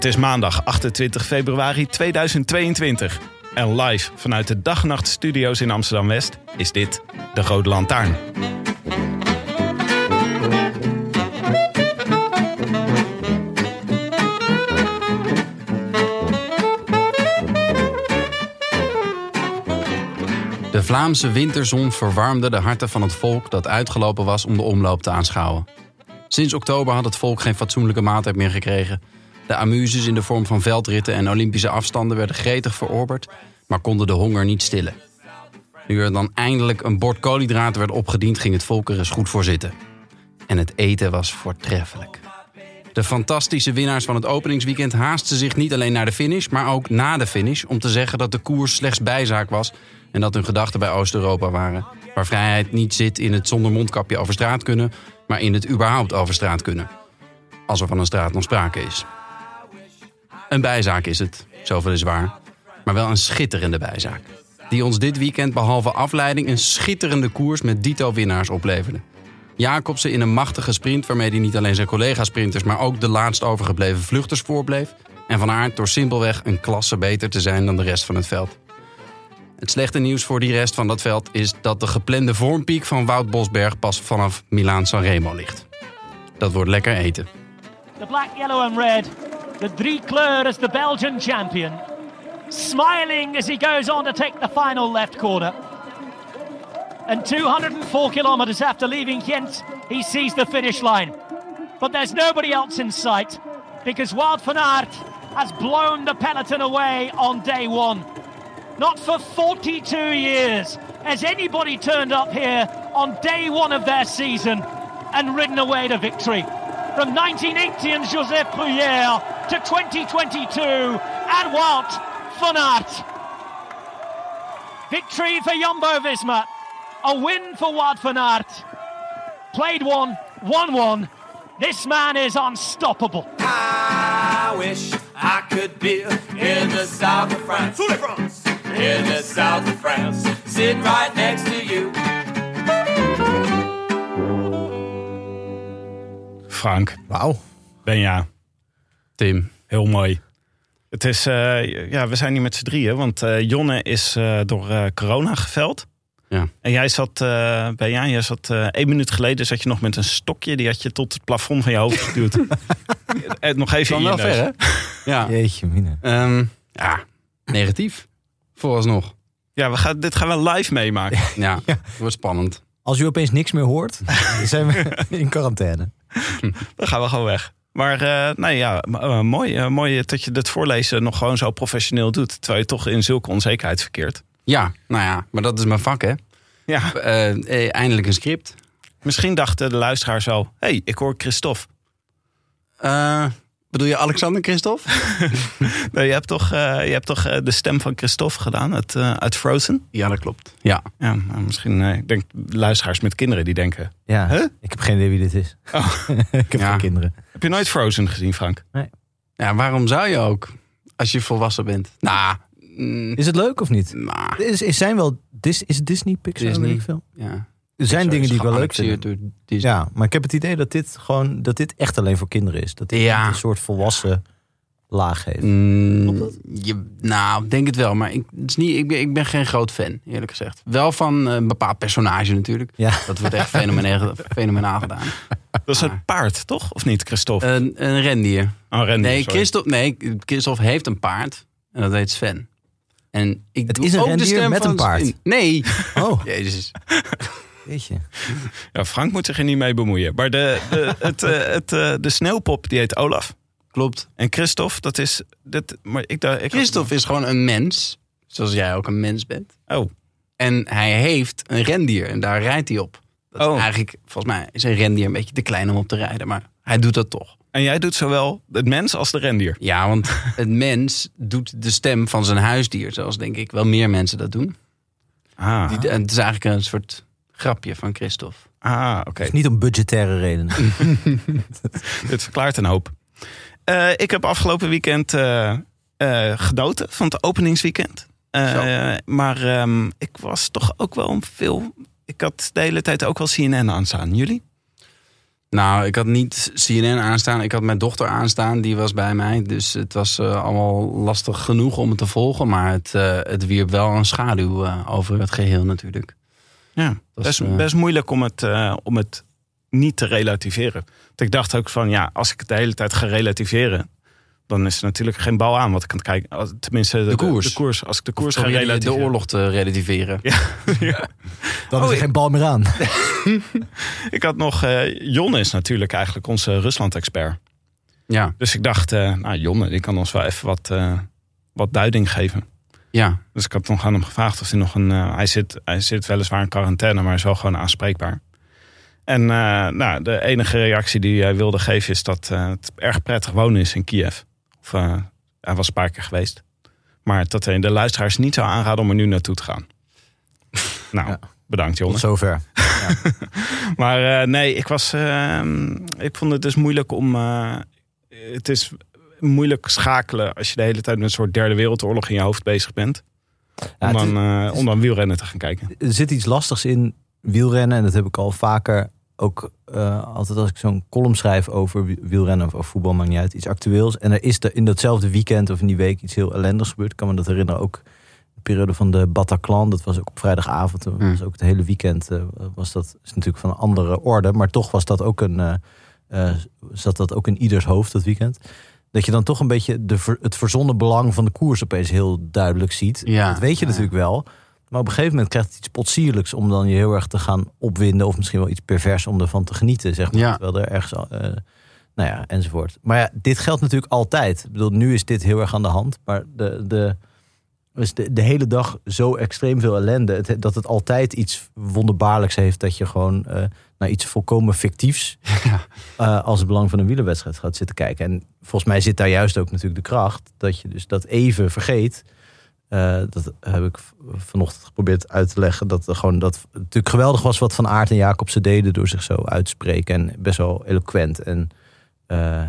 Het is maandag 28 februari 2022. En live vanuit de Dag en Nacht Studio's in Amsterdam West is dit de Rode Lantaarn. De Vlaamse winterzon verwarmde de harten van het volk dat uitgelopen was om de omloop te aanschouwen. Sinds oktober had het volk geen fatsoenlijke maaltijd meer gekregen. De amuses in de vorm van veldritten en Olympische afstanden werden gretig verorberd, maar konden de honger niet stillen. Nu er dan eindelijk een bord koolhydraten werd opgediend, ging het volk er eens goed voor zitten. En het eten was voortreffelijk. De fantastische winnaars van het openingsweekend haasten zich niet alleen naar de finish, maar ook na de finish om te zeggen dat de koers slechts bijzaak was en dat hun gedachten bij Oost-Europa waren. Waar vrijheid niet zit in het zonder mondkapje over straat kunnen, maar in het überhaupt over straat kunnen. Als er van een straat nog sprake is. Een bijzaak is het, zoveel is waar. Maar wel een schitterende bijzaak. Die ons dit weekend behalve afleiding een schitterende koers met dito-winnaars opleverde. Jacobsen in een machtige sprint waarmee hij niet alleen zijn collega-sprinters... maar ook de laatst overgebleven vluchters voorbleef. En Van Aert door simpelweg een klasse beter te zijn dan de rest van het veld. Het slechte nieuws voor die rest van dat veld is dat de geplande vormpiek van Wout Bosberg pas vanaf Milaan Remo ligt. Dat wordt lekker eten. The black, yellow, and red. The three kleur as the Belgian champion. Smiling as he goes on to take the final left corner. And 204 kilometers after leaving Ghent, he sees the finish line. But there's nobody else in sight because Wout van Aert has blown the peloton away on day one. Not for 42 years has anybody turned up here on day one of their season and ridden away to victory. From 1980 and Joseph Bruyère to 2022 and Wout van Aert. Victory for Jumbo Visma. A win for Wout van Aert. Played one, won one. This man is unstoppable. I wish I could be in the south of France. In the south of France. Sitting right next to you. Frank, Wauw. Benja, Tim. heel mooi. Het is, eh, ja, we zijn hier met z'n drieën, want eh, Jonne is eh, door eh, corona geveld. Ja. En jij zat, eh Benja, jij zat eh, één minuut geleden zat je nog met een stokje, die had je tot het plafond van je hoofd geduwd. Nog even in je wel neus. ver, hè? Ja. Jeetje, mine. Ehm, ja, negatief. Vooralsnog. Ja, we gaan, dit gaan we live meemaken. Ja, wordt spannend. Als u opeens niks meer hoort, zijn we in quarantaine. Dan gaan we gewoon weg. Maar eh, nee, ja, eh, mooi, eh, mooi dat je het voorlezen nog gewoon zo professioneel doet. Terwijl je toch in zulke onzekerheid verkeert. Ja, nou ja, maar dat is mijn vak, hè? Ja, eindelijk een script. misschien dachten de luisteraars zo... hé, hey, ik hoor Christophe. Bedoel je Alexander Christophe? Nee, je hebt toch, eh, je hebt toch eh, de stem van Christophe gedaan uit, eh, uit Frozen? Ja, dat klopt. Ja. Ja, nou, misschien, ik denk luisteraars met kinderen die denken... Ja, Huh? ik heb geen idee wie dit is. ik heb Ja. geen kinderen. Heb je nooit Frozen gezien, Frank? ja, waarom zou je ook? Als je volwassen bent. Nou, mm, Is het leuk of niet? nou, Is, is, zijn wel, Dis, is Disney, Pixar, Disney. veel? ja. Er zijn dingen die ik wel leuk vind. Geannexeerd door Disney. Ja, maar ik heb het idee dat dit gewoon dat dit echt alleen voor kinderen is. Dat dit Ja. een soort volwassen laag heeft. Mm, je, nou, ik denk het wel. Maar ik, het is niet, ik, ben, ik ben geen groot fan, eerlijk gezegd. Wel van eh, een bepaald personage natuurlijk. Ja. Dat wordt echt fenomenaal, fenomenaal gedaan. Dat is het paard, toch? Of niet, Christophe? Een, een rendier. oh, Randy, Nee, sorry. Christophe, nee, Christophe heeft een paard. En dat heet Sven. En ik Het doe is een ook de rendier stem met van een paard. Nee. Oh, Jezus. Weet je. Ja, Frank moet zich er niet mee bemoeien. Maar de, de, het, eh, het, eh, de sneeuwpop die heet Olaf. klopt. En Christophe, dat is... Dat, maar ik, ik Christophe is gewoon een mens. Zoals jij ook een mens bent. Oh, En hij heeft een rendier en daar rijdt hij op. Dat Oh. is eigenlijk, volgens mij is een rendier een beetje te klein om op te rijden. Maar hij doet dat toch. en jij doet zowel het mens als de rendier. Ja, want het mens doet de stem van zijn huisdier. Zoals denk ik wel meer mensen dat doen. Ah, Die, het is eigenlijk een soort grapje van Christophe. ah oké. Dus niet om budgettaire redenen. Dit verklaart een hoop. Eh, ik heb afgelopen weekend eh, eh, genoten van het openingsweekend. Eh, maar ehm, ik was toch ook wel veel... Ik had de hele tijd ook wel CNN aanstaan. Jullie? Nou, ik had niet CNN aanstaan. Ik had mijn dochter aanstaan. Die was bij mij. Dus het was eh, allemaal lastig genoeg om het te volgen. Maar het, eh, het wierp wel een schaduw eh, over het geheel natuurlijk. Ja, Dat best, is, eh, best moeilijk om het, eh, om het niet te relativeren. Want ik dacht ook van, ja, als ik het de hele tijd ga relativeren... dan is er natuurlijk geen bal aan wat ik aan het kijken... Tenminste, de, koers. De, koers. Als ik de koers ga je de relativeren. oorlog te relativeren. Dan Oh, is er ik- geen bal meer aan. Ik had nog... eh Jon is natuurlijk eigenlijk onze Rusland-expert. Ja, Dus ik dacht, nou Jonne, die kan ons wel even wat, wat duiding geven. Ja. Dus ik had nog aan hem gevraagd of hij nog een... eh, hij, zit, hij zit weliswaar in quarantaine, maar is wel gewoon aanspreekbaar. En eh, nou, de enige reactie die hij wilde geven is dat eh, het erg prettig wonen is in Kiev. Of, hij was een paar keer geweest. Maar dat hij de luisteraars niet zou aanraden om er nu naartoe te gaan. nou, Ja. bedankt Jonne. Tot zover. Maar nee, ik was. ehm, ik vond het dus moeilijk om. het is moeilijk schakelen als je de hele tijd met een soort derde wereldoorlog in je hoofd bezig bent. Ja, Om, dan, is- eh, om dan wielrennen te gaan kijken. er zit iets lastigs in wielrennen. En dat heb ik al vaker ook eh, altijd als ik zo'n column schrijf over wi- wielrennen of, of voetbal, maakt niet uit. Iets actueels. En er is er in datzelfde weekend of in die week iets heel ellendigs gebeurd. Ik kan me dat herinneren ook. De periode van de Bataclan, dat was ook op vrijdagavond. Dat Hmm. was ook het hele weekend. eh, was dat is natuurlijk van een andere orde. Maar toch was dat ook een, eh, eh, zat dat ook in ieders hoofd dat weekend. Dat je dan toch een beetje de, het verzonnen belang van de koers opeens heel duidelijk ziet. Ja, dat weet je ja. natuurlijk wel. Maar op een gegeven moment krijgt het iets potsierlijks om dan je heel erg te gaan opwinden. Of misschien wel iets pervers om ervan te genieten, zeg maar. Ja. Terwijl er ergens, eh, nou ja, enzovoort. Maar ja, dit geldt natuurlijk altijd. Ik bedoel, nu is dit heel erg aan de hand. Maar de, de, dus de, de hele dag zo extreem veel ellende. Het, dat het altijd iets wonderbaarlijks heeft. Dat je gewoon eh, naar iets volkomen fictiefs. Ja. eh, als het belang van een wielerwedstrijd gaat zitten kijken. En volgens mij zit daar juist ook natuurlijk de kracht. Dat je dus dat even vergeet. Eh, dat heb ik vanochtend geprobeerd uit te leggen. Dat er gewoon dat het natuurlijk geweldig was wat Van Aert en Jacobsen deden door zich zo uit te spreken. En best wel eloquent en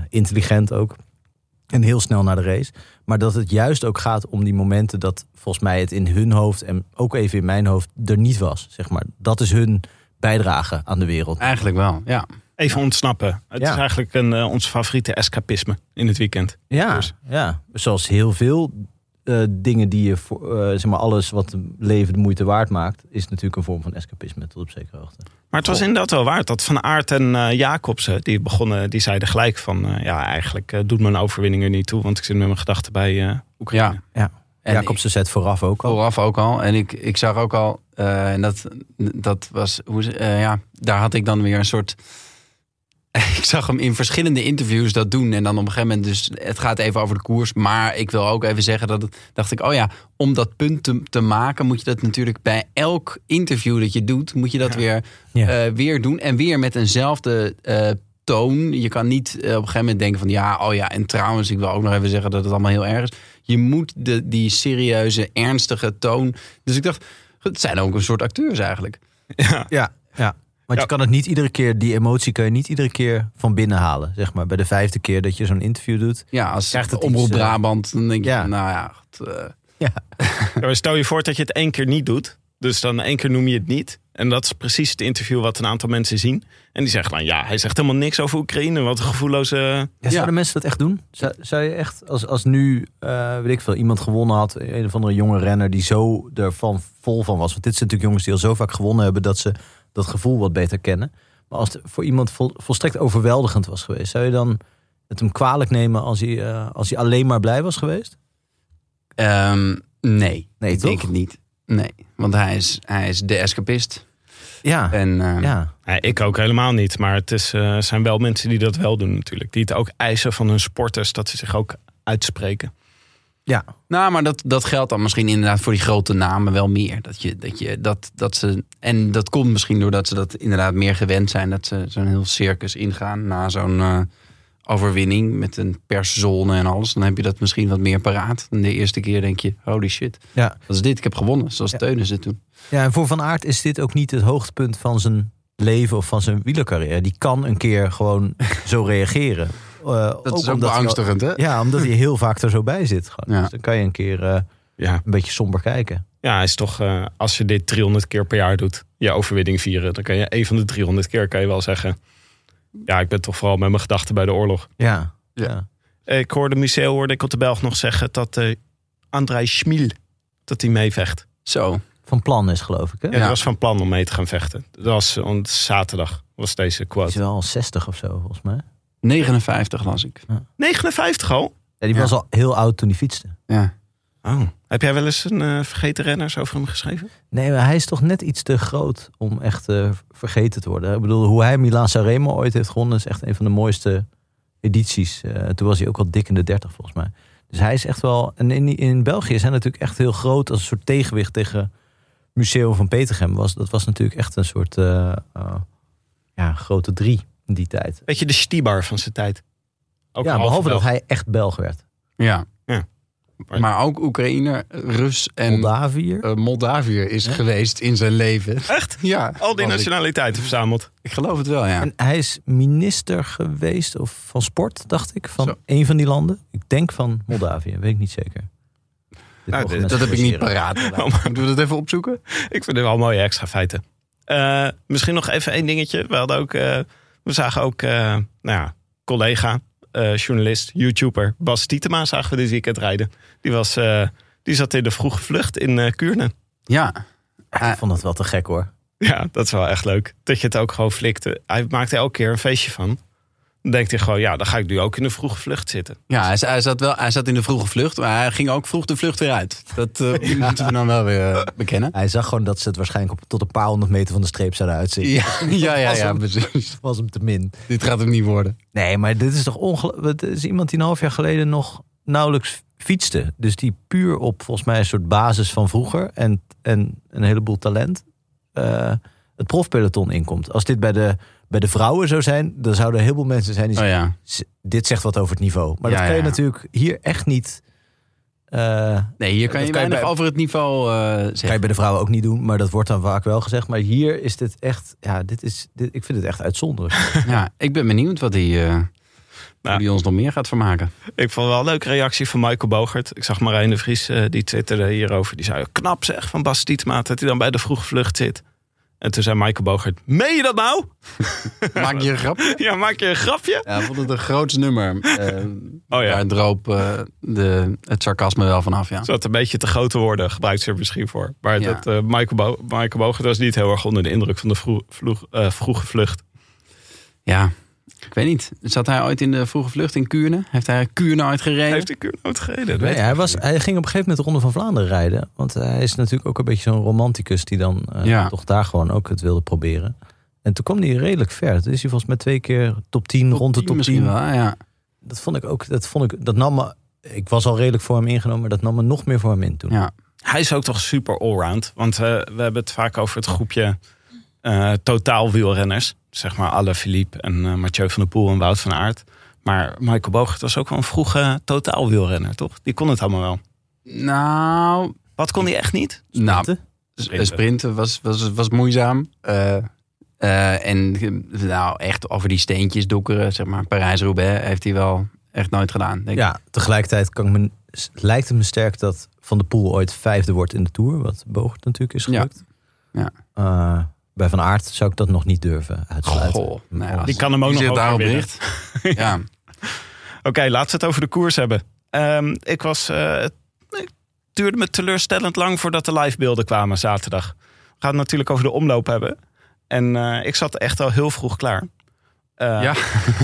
intelligent ook. En heel snel naar de race. Maar dat het juist ook gaat om die momenten dat volgens mij het in hun hoofd en ook even in mijn hoofd er niet was. Zeg maar. Dat is hun bijdrage aan de wereld. Eigenlijk wel, ja. Even ontsnappen. Het Ja. is eigenlijk een, eh, ons favoriete escapisme in het weekend. Ja, Dus- ja. zoals heel veel eh, dingen die je voor, eh, zeg maar alles wat leven de moeite waard maakt, is natuurlijk een vorm van escapisme tot op zekere hoogte. Maar het was inderdaad wel waard dat Van Aert en eh, Jacobsen, die begonnen, die zeiden gelijk van, eh, ja, eigenlijk eh, doet mijn overwinning er niet toe, want ik zit met mijn gedachten bij eh Oekraïne. Ja. En Jacobsen zet vooraf ook al. Vooraf ook al. En ik, ik zag ook al, eh, en dat, dat was, hoe, ze- eh, ja, daar had ik dan weer een soort. Ik zag hem in verschillende interviews dat doen. En dan op een gegeven moment, dus het gaat even over de koers. Maar ik wil ook even zeggen dat het, dacht ik, oh ja, om dat punt te, te maken, moet je dat natuurlijk bij elk interview dat je doet, moet je dat weer, Ja. eh, weer doen. En weer met eenzelfde eh, toon. Je kan niet eh, op een gegeven moment denken van ja, oh ja, en trouwens, ik wil ook nog even zeggen dat het allemaal heel erg is. Je moet de, die serieuze, ernstige toon. Dus ik dacht, het zijn ook een soort acteurs eigenlijk. Ja. Ja, ja. Want Ja. je kan het niet iedere keer, die emotie kan je niet iedere keer van binnen halen. Zeg maar. Bij de vijfde keer dat je zo'n interview doet. Ja, als Krijgt het Omroep iets, eh, Brabant, dan denk je, ja. nou ja, goed, eh, Ja, maar stel je voor dat je het één keer niet doet. Dus dan één keer noem je het niet. En dat is precies het interview wat een aantal mensen zien. En die zeggen dan, ja, hij zegt helemaal niks over Oekraïne. Wat een gevoelloze... Ja, zouden mensen dat echt doen? Zou, zou je echt, als, als nu, eh, weet ik veel, iemand gewonnen had, een of andere jonge renner die zo ervan vol van was. Want dit zijn natuurlijk jongens die al zo vaak gewonnen hebben dat ze dat gevoel wat beter kennen. Maar als het voor iemand vol- volstrekt overweldigend was geweest, zou je dan het hem kwalijk nemen als hij, eh, als hij alleen maar blij was geweest? ehm, nee, Nee, ik denk het niet. Nee, want hij is, hij is de escapist. Ja, En eh, ja. Ik ook helemaal niet. Maar het is, eh, zijn wel mensen die dat wel doen natuurlijk. Die het ook eisen van hun sporters dat ze zich ook uitspreken. Ja. Nou, maar dat, dat geldt dan misschien inderdaad voor die grote namen wel meer. Dat je, dat je, dat, dat ze, en dat komt misschien doordat ze dat inderdaad meer gewend zijn. Dat ze zo'n heel circus ingaan na zo'n eh, overwinning met een perszone en alles. Dan heb je dat misschien wat meer paraat. En de eerste keer denk je, holy shit, Ja. wat is dit? Ik heb gewonnen, zoals Ja. Teunis dit toen. ja, en voor Van Aert is dit ook niet het hoogtepunt van zijn leven of van zijn wielercarrière. Die kan een keer gewoon zo reageren. Eh, Dat is ook hij beangstigend, hè? Ja, omdat hij heel vaak er zo bij zit. Gewoon. Dus dan kan je een keer eh, Ja, een beetje somber kijken. ja hij is toch, eh, als je dit 300 keer per jaar doet, je overwinning vieren, dan kan je een van de 300 keer kan je wel zeggen. Ja, ik ben toch vooral met mijn gedachten bij de oorlog. Ja. Ja. Ik hoorde Museo, hoorde ik op de Belg nog zeggen dat eh André Schmiel, dat hij meevecht. Zo. Van plan is, geloof ik. Hè? Ja, hij was van plan om mee te gaan vechten. Dat was on, zaterdag, was deze Die is quote. wel al 60 of zo, volgens mij. 59 las ik. 59 al? Ja, die Ja. was al heel oud toen hij fietste. Ja. Oh. Heb jij wel eens een eh, vergeten renners over hem geschreven? Nee, maar hij is toch net iets te groot om echt eh, vergeten te worden. Ik bedoel, hoe hij Milaan Sanremo ooit heeft gewonnen... is echt een van de mooiste edities. Eh, toen was hij ook al dik in de 30 volgens mij. Dus hij is echt wel... En in, in België is hij natuurlijk echt heel groot... als een soort tegenwicht tegen Museum van Petergem. Was, dat was natuurlijk echt een soort eh, eh, ja, grote drie in die tijd. Beetje de Stibar van zijn tijd. Ook ja, behalve dat hij echt Belg werd. ja. Ja. Maar ook Oekraïner, Rus en eh, Moldaviër is geweest in zijn leven. Echt? Ja, Al die nationaliteiten verzameld. Ik geloof het wel, ja. En hij is minister geweest, of van sport, dacht ik, van Zo. een van die landen. Ik denk van Moldavië, weet ik niet zeker. Nou, dit- Dat heb ik niet paraat. Moeten we dat even opzoeken? Ik vind het wel mooie extra feiten. Eh, misschien nog even één dingetje. We, hadden ook, eh, we zagen ook, eh, nou ja, collega, eh, journalist, YouTuber Bas Tietema zagen we dit weekend rijden. Die, was, eh, die zat in de vroege vlucht in eh Kuurne. Ja. Ik vond dat wel te gek hoor. Ja, dat is wel echt leuk. Dat je het ook gewoon flikte. Hij maakte elke keer een feestje van. Dan denkt hij gewoon, ja, dan ga ik nu ook in de vroege vlucht zitten. Ja, hij, hij zat wel, hij zat in de vroege vlucht, maar hij ging ook vroeg de vlucht weer uit. Dat eh, moeten we dan wel weer eh, bekennen. Hij zag gewoon dat ze het waarschijnlijk op, tot een paar honderd meter van de streep zouden uitzien. Ja, ja, ja, ja, was, hem, precies. was hem te min. Dit gaat hem niet worden. Nee, maar dit is toch ongelooflijk. Het is iemand die een half jaar geleden nog nauwelijks fietste. Dus die puur op volgens mij een soort basis van vroeger en, en een heleboel talent eh, het profpeloton inkomt. Als dit bij de, bij de vrouwen zou zijn, dan zouden er heel veel mensen zijn die Oh zeggen, ja. "Z- dit zegt wat over het niveau. Maar Ja, dat kan je natuurlijk hier echt niet. eh, Nee, hier kan je kan je weinig bij- over het niveau eh, kan je zeggen. bij de vrouwen ook niet doen, maar dat wordt dan vaak wel gezegd. Maar hier is dit echt, ja, dit is, dit, ik vind het echt uitzonderlijk. Ja, ik ben benieuwd wat hij, eh, Nou. hoe die ons nog meer gaat vermaken. Ik vond wel een leuke reactie van Michael Bogert. Ik zag Marijn de Vries, eh, die twitterde hierover. Die zei, knap zeg, van Bas dat hij dan bij de vroege vlucht zit. En toen zei Michael Bogert, meen je dat nou? Maak je een grap? Ja, maak je een grapje? Ja, ik vond het een groot nummer. Eh, Oh ja. Daar droop eh, de, het sarcasme wel vanaf, ja. Zat een beetje te grote woorden, gebruikt ze er misschien voor. Maar Ja. dat, eh, Michael, Bo Michael Bogert was niet heel erg onder de indruk van de vroeg, vroeg, vroege vlucht. Ja, ik weet niet. Zat hij ooit in de vroege vlucht in Kuurne? Heeft hij Kuurne ooit gereden? Heeft de Kuurnoot gereden? Dat Nee, weet ik hij, was, hij ging op een gegeven moment de Ronde van Vlaanderen rijden. Want hij is natuurlijk ook een beetje zo'n romanticus die dan eh, Ja. toch daar gewoon ook het wilde proberen. En toen kwam hij redelijk ver. Toen is hij volgens mij twee keer top 10, rond de top 10. misschien wel, ja. Dat vond ik ook, dat vond ik, dat nam me, ik was al redelijk voor hem ingenomen, maar dat nam me nog meer voor hem in toen. ja. Hij is ook toch super allround. Want eh, we hebben het vaak over het groepje eh totaal wielrenners. Zeg maar alle Philippe en eh, Mathieu van der Poel en Wout van Aert. Maar Michael Bogert was ook wel een vroege totaal wielrenner, toch? Die kon het allemaal wel. Nou, Wat kon hij echt niet? nou Sprinten? sprinten, sprinten was, was, was moeizaam. Eh, eh, en nou, echt over die steentjes dokkeren, zeg maar, Parijs-Roubaix, heeft hij wel echt nooit gedaan. Denk ik. Ja, tegelijkertijd kan ik me, lijkt het me sterk dat Van der Poel ooit vijfde wordt in de Tour. Wat Bogert natuurlijk is gelukt. Ja. Eh, bij Van Aert zou ik dat nog niet durven uitsluiten. Goh, nou ja, Die kan hem ook die nog daarop richt. ja. Oké, laten we het over de koers hebben. Ehm, ik was, eh, het duurde me teleurstellend lang voordat de livebeelden kwamen zaterdag. We gaan het natuurlijk over de omloop hebben. En eh, ik zat echt al heel vroeg klaar. Eh, Ja.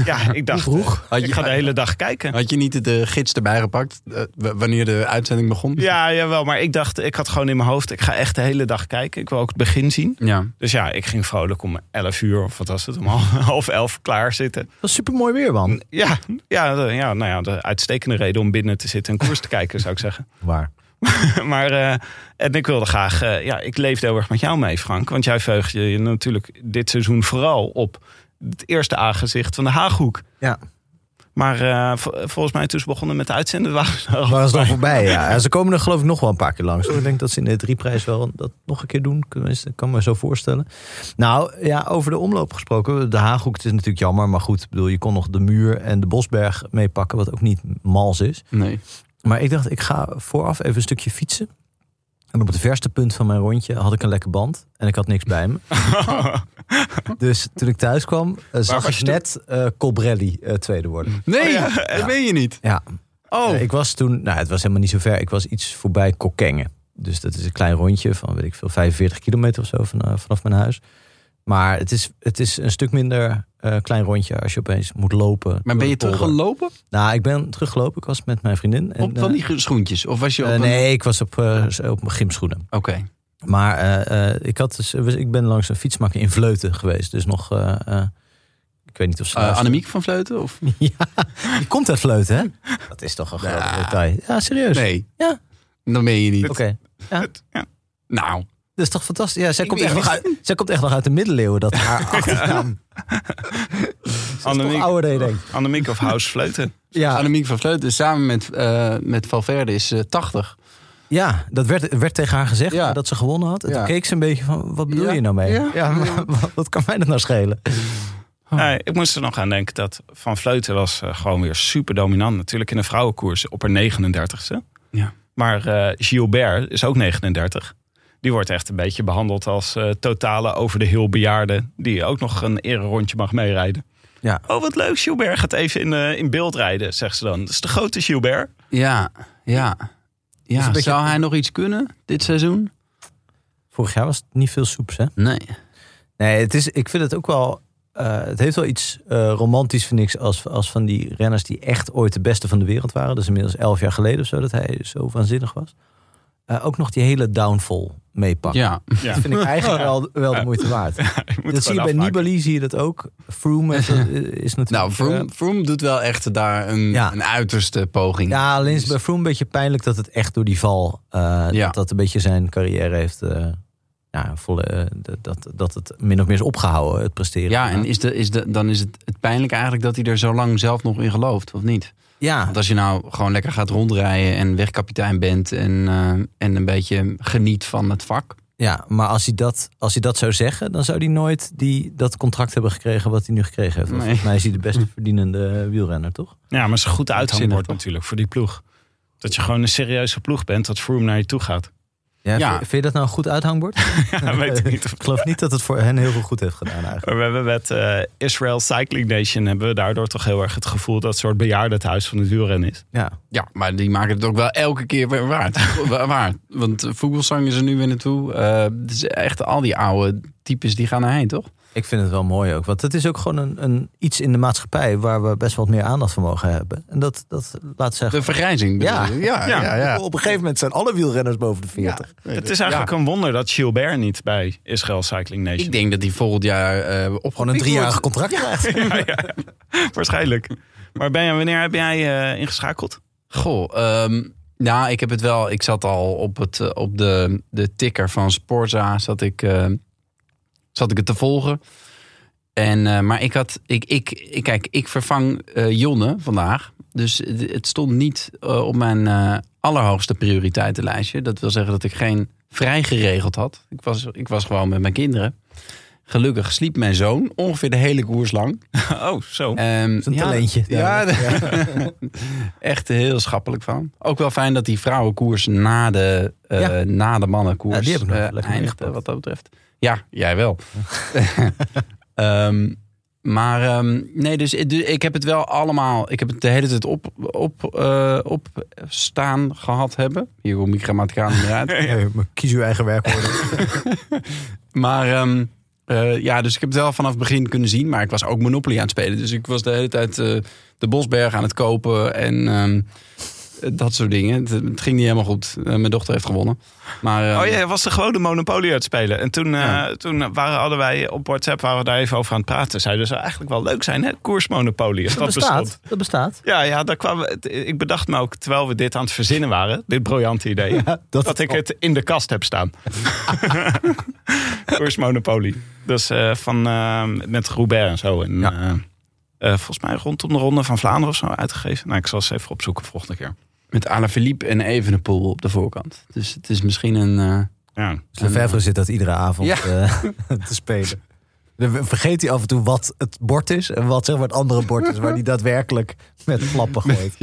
ja, ik dacht, vroeg? eh, ik ga de hele dag kijken. Had je niet de gids erbij gepakt eh, wanneer de uitzending begon? Ja, jawel, maar ik dacht, ik had gewoon in mijn hoofd, ik ga echt de hele dag kijken. Ik wil ook het begin zien. Ja. Dus ja, ik ging vrolijk om 11 uur, of wat was het, om half half elf klaar zitten. Dat was super mooi weer, man. Ja, ja, de, ja, nou ja, de uitstekende reden om binnen te zitten en koers te kijken, zou ik zeggen. Waar? maar eh, en ik wilde graag, eh, ja, ik leefde heel erg met jou mee, Frank. Want jij veugt je je natuurlijk dit seizoen vooral op het eerste aangezicht van de Haaghoek. Ja. Maar eh, vo- volgens mij toen ze begonnen met uitzenden, waren ze al Waar is het dan voorbij. voorbij? Ja. En ze komen er geloof ik nog wel een paar keer langs. hoor. Ik denk dat ze in de drieprijs wel dat nog een keer doen. Kunnen we- kan me zo voorstellen. Nou ja, over de omloop gesproken. De Haaghoek het is natuurlijk jammer. Maar goed, ik bedoel, je kon nog de muur en de Bosberg meepakken. Wat ook niet mals is. Nee. Maar ik dacht, ik ga vooraf even een stukje fietsen. En op het verste punt van mijn rondje had ik een lekke band. En ik had niks bij me. dus toen ik thuis kwam, eh, zag was ik net eh Colbrelli eh, tweede worden. Nee, dat weet je niet. Ja, Oh, ik was toen, nou het was helemaal niet zo ver. Ik was iets voorbij Kokkengen. Dus dat is een klein rondje van, weet ik veel, 45 kilometer of zo van, eh, vanaf mijn huis. Maar het is, het is een stuk minder eh, klein rondje als je opeens moet lopen. maar ben je teruggelopen Nou, ik ben teruggelopen. Ik was met mijn vriendin. En, op van eh, die schoentjes? Of was je op eh, een- nee, ik was op, eh, op mijn gymschoenen. Oké. Maar eh, eh, ik, had dus, ik ben langs een fietsmaker in Vleuten geweest. Dus nog, eh, eh, ik weet niet of ze Eh. Annemiek van Vleuten? Of? Ja, die komt uit Vleuten, hè? Dat is toch een groot Ja. detail. Ja, serieus. Nee. Ja. Dan ben je niet. Oké. Nou, Dat is toch fantastisch? Ja, zij, Ik komt echt nog uit, zij komt echt nog uit de middeleeuwen, dat haar achternaam. Annemiek. ouder dan. Annemiek of House Fleuten. Ja, Annemiek van Vleuten samen met, eh, met Valverde is eh, 80. ja, dat werd, werd tegen haar gezegd Ja. dat ze gewonnen had. En Ja. toen keek ze een beetje van, wat bedoel Ja. je nou mee? Ja. Ja, maar wat, kan mij dat nou schelen? Nee, ik moest er nog aan denken dat Van Vleuten was eh, gewoon weer super dominant. Natuurlijk in de vrouwenkoers op haar 39ste. Ja. Maar eh, Gilbert is ook 39. Die wordt echt een beetje behandeld als eh, totale over de heel bejaarde. Die ook nog een ererondje mag meerijden. Ja. Oh, wat leuk. Gilbert gaat even in, eh, in beeld rijden, zegt ze dan. Dat is de grote Gilbert. Ja, ja. ja. beetje- Zou hij nog iets kunnen dit seizoen? Vorig jaar was het niet veel soeps, hè? Nee. Nee, het is, ik vind het ook wel. eh, het heeft wel iets eh, romantisch, vind ik, als, als van die renners die echt ooit de beste van de wereld waren. Dat is inmiddels elf jaar geleden of zo dat hij zo waanzinnig was. Eh, ook nog die hele downfall meepakken. Ja. Ja. Dat vind ik eigenlijk wel, wel de moeite waard. Dat zie je bij. Nibali, zie je dat ook. Froome heeft- is natuurlijk... Nou, Froome, eh, Froome doet wel echt daar een, Ja. een uiterste poging. ja, alleen is bij Froome een beetje pijnlijk dat het echt door die val... eh, Ja. dat dat een beetje zijn carrière heeft... eh, ja, volle, dat- dat, dat het min of meer is opgehouden, het presteren. Ja, en is de, is de, dan is het, het pijnlijk eigenlijk dat hij er zo lang zelf nog in gelooft, of niet? Ja, Want als je nou gewoon lekker gaat rondrijden en wegkapitein bent en, eh, en een beetje geniet van het vak. Ja, maar als hij, dat, als hij dat zou zeggen, dan zou hij nooit die, dat contract hebben gekregen wat hij nu gekregen heeft. Nee. Volgens mij is hij de beste verdienende wielrenner, toch? Ja, maar het is een goed uithangbord natuurlijk voor die ploeg. Dat je gewoon een serieuze ploeg bent, dat Froome naar je toe gaat. Ja, Ja. Vind, vind je dat nou een goed uithangbord? Ja, weet ik niet. ik geloof niet dat het voor hen heel veel goed heeft gedaan eigenlijk. Maar we hebben met eh, Israel Cycling Nation hebben we daardoor toch heel erg het gevoel dat het een soort bejaardentehuis van het wielrennen is. Ja, Ja, maar die maken het ook wel elke keer weer waard. Wa- waard. Want Vogelsang is er nu weer naartoe. Eh, het is echt al die oude types die gaan erheen, toch? Ik vind het wel mooi ook. Want het is ook gewoon een, een, iets in de maatschappij waar we best wel wat meer aandacht voor mogen hebben. En dat, dat laat zeggen. De vergrijzing. Ja. ja, ja, ja. Op een gegeven moment zijn alle wielrenners boven de 40. Het is eigenlijk een wonder dat Gilbert niet bij Israel Cycling Nation Ik denk dat hij volgend jaar eh op Gewoon een driejarig contract krijgt. ja, ja, waarschijnlijk. Maar Benja, wanneer heb jij eh, ingeschakeld? Goh, ehm, nou, ik heb het wel. Ik zat al op, het, eh, op de, de ticker van Sporza. Zat ik, eh, zat ik het te volgen. En, eh, maar ik had. Ik, ik, ik, kijk, ik vervang eh, Jonne vandaag. Dus het het stond niet eh, op mijn eh, allerhoogste prioriteitenlijstje. Dat wil zeggen dat ik geen vrij geregeld had. Ik was, ik was gewoon met mijn kinderen. Gelukkig sliep mijn zoon ongeveer de hele koers lang. Oh, zo. Ehm, is een talentje. Ja, echt heel schappelijk van. Ook wel fijn dat die vrouwenkoers na de, eh, Ja. na de mannenkoers Ja, die nog eh, eindigde, wat dat betreft. Ja, jij wel. Ehm, maar ehm, nee, dus, dus ik heb het wel allemaal. Ik heb het de hele tijd op, op, eh, op staan gehad hebben. Hier kom ik grammaticaal niet meer uit. Nee, maar kies uw eigen werkwoorden. Maar, ehm, Eh, ja, dus ik heb het wel vanaf het begin kunnen zien. Maar ik was ook Monopoly aan het spelen. Dus ik was de hele tijd eh, de Bosberg aan het kopen. En ehm, dat soort dingen. Het, het ging niet helemaal goed. Eh, mijn dochter heeft gewonnen. Maar, eh, Oh ja, je was de gewone Monopoly aan het spelen. En toen, eh, Ja. toen waren, hadden wij op WhatsApp waren we daar even over aan het praten. Zeiden ze eigenlijk wel leuk zijn, hè? Koersmonopoly. Dat Dat bestaat. bestond. Dat bestaat. Ja, ja, daar kwam, ik bedacht me ook, terwijl we dit aan het verzinnen waren, dit briljante idee, dat ik het in de kast heb staan. Koers Monopoly. Dus eh, van, eh, met Roubaix en zo. En, Ja. eh, eh, volgens mij rondom de Ronde van Vlaanderen of zo uitgegeven. Nou, ik zal eens even opzoeken volgende keer. Met Alaphilippe en Evenepoel op de voorkant. Dus het is misschien een... eh, Ja. Dus Lefevre zit dat iedere avond Ja. eh, te spelen. Dan vergeet hij af en toe wat het bord is en wat zeg maar, het andere bord is, waar hij daadwerkelijk met flappen gooit.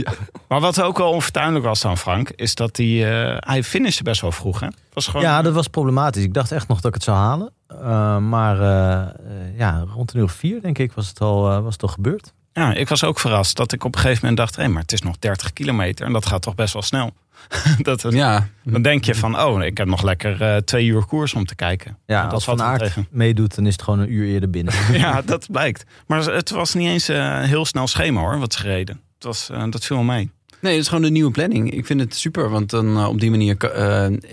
Maar wat ook wel onvertuinlijk was dan, Frank, is dat hij, eh hij finishte best wel vroeg, hè? Was gewoon, Ja, dat was problematisch. Ik dacht echt nog dat ik het zou halen. Uh, maar uh, uh, ja, rond een uur vier, denk ik, was het al, uh, was het al gebeurd. Ja, ik was ook verrast dat ik op een gegeven moment dacht... hé, hey, maar het is nog 30 kilometer en dat gaat toch best wel snel. dat het, ja. Dan denk je van, oh, ik heb nog lekker uh, twee uur koers om te kijken. Ja, dat als Van Aert meedoet, dan is het gewoon een uur eerder binnen. ja, dat blijkt. Maar het was niet eens een heel snel schema hoor, wat ze gereden. Het was, uh, dat viel mee. Nee, dat is gewoon de nieuwe planning. Ik vind het super, want dan op die manier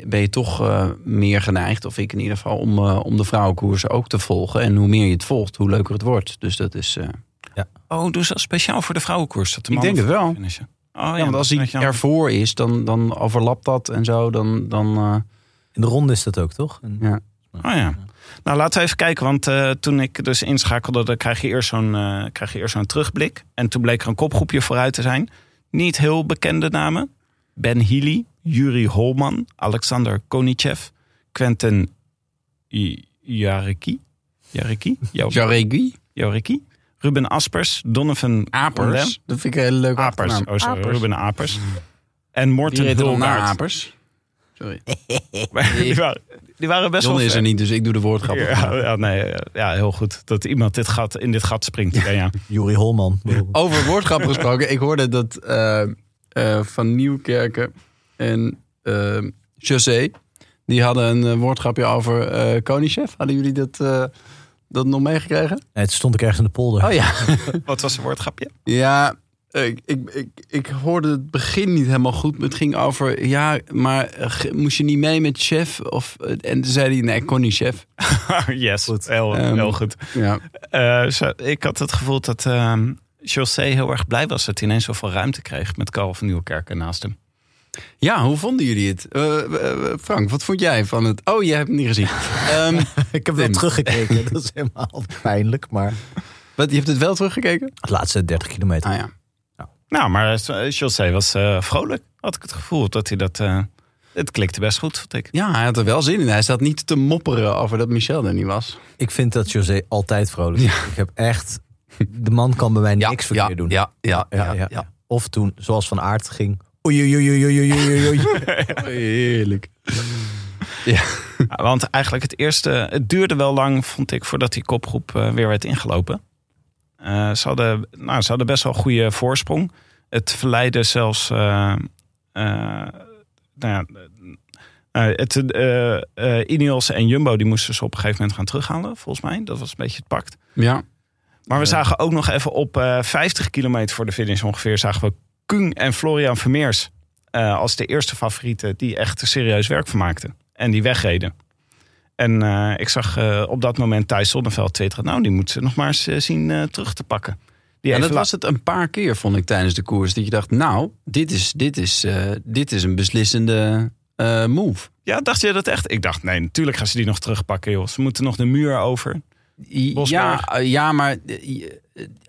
ben je toch meer geneigd, of ik in ieder geval, om, om de vrouwenkoersen ook te volgen. En hoe meer je het volgt, hoe leuker het wordt. Dus dat is. Ja. Oh, dus dat speciaal voor de vrouwenkoers? Dat de ik denk het wel. Finishen. Oh, ja, ja want als hij ervoor is, dan, dan overlapt dat en zo. Dan, dan, uh... In de ronde is dat ook, toch? En... Ja. Oh ja. Nou, laten we even kijken. Want uh, toen ik dus inschakelde, dan krijg je eerst zo'n uh, krijg je eerst zo'n terugblik. En toen bleek er een kopgroepje vooruit te zijn. Niet heel bekende namen. Ben Healy, Yuri Holman, Alexander Konichev, Quentin Jareki. Jareki? Jareki? Jareki. Ruben Aspers, Donovan Apers. Dat vind ik een hele leuke Apers. achternaam. Oh, sorry. Apers. Ruben Apers. En Morten Hulgaard. Apers. Sorry. die, waren, die waren best John wel is er niet, dus ik doe de woordgrap. Ja, ja, nee, ja, heel goed. Dat iemand dit gat, in dit gat springt. Ja, ja. Juri Holman. Over woordgrappen gesproken. Ik hoorde dat uh, uh, Van Nieuwkerken en uh, José... die hadden een woordgrapje over uh, Koningschef. Hadden jullie dat, uh, dat nog meegekregen? Nee, het stond ik ergens in de polder. Oh ja. Wat was het woordgrapje? Ja, ik, ik, ik, ik, hoorde het begin niet helemaal goed. Het ging over, ja, maar moest je niet mee met chef? Of, en toen zei hij, nee, ik kon niet chef. yes, goed. Heel, um, heel goed. Ja. Uh, zo, ik had het gevoel dat uh, José heel erg blij was dat hij ineens zoveel ruimte kreeg met Karel van Nieuwkerken naast hem. Ja, hoe vonden jullie het? Uh, Frank, wat vond jij van het? Oh, jij hebt het niet gezien. um, ik heb wel teruggekeken. dat is helemaal pijnlijk, maar... Wat, je hebt het wel teruggekeken? Het laatste 30 kilometer. Ah ja. Nou, maar José was uh, vrolijk, had ik het gevoel. Dat hij dat... Uh, het klikte best goed, vond ik. Ja, hij had er wel zin in. Hij zat niet te mopperen over dat Michel er niet was. Ik vind dat José altijd vrolijk is. Ja. Ik heb echt... De man kan bij mij niks ja, verkeerd ja, doen. Ja, ja, ja, ja, ja, Of toen, zoals Van Aert ging... Oei, oei, oei, oei, oei, oei. Heerlijk. Ja. Want eigenlijk het eerste... Het duurde wel lang, vond ik, voordat die kopgroep uh, weer werd ingelopen. Uh, ze, hadden, nou, ze hadden best wel een goede voorsprong. Het verleidde zelfs. Uh, nou ja, het, Ineos en Jumbo die moesten ze op een gegeven moment gaan terughalen, volgens mij. Dat was een beetje het pact. Ja. Maar we zagen ook nog even op 50 kilometer voor de finish ongeveer... zagen we Kung en Florian Vermeers als de eerste favorieten... die echt serieus werk van maakten. En die wegreden. En uh, ik zag uh, op dat moment Thijs Zonneveld twitteren... nou, die moeten ze nog maar eens zien terug te pakken. Die ja, dat was het een paar keer, vond ik, tijdens de koers. Dat je dacht, nou, dit is, dit is, dit is een beslissende move. Ja, dacht je dat echt? Ik dacht, nee, natuurlijk gaan ze die nog terugpakken, joh. Ze moeten nog de muur over. Ja, ja, maar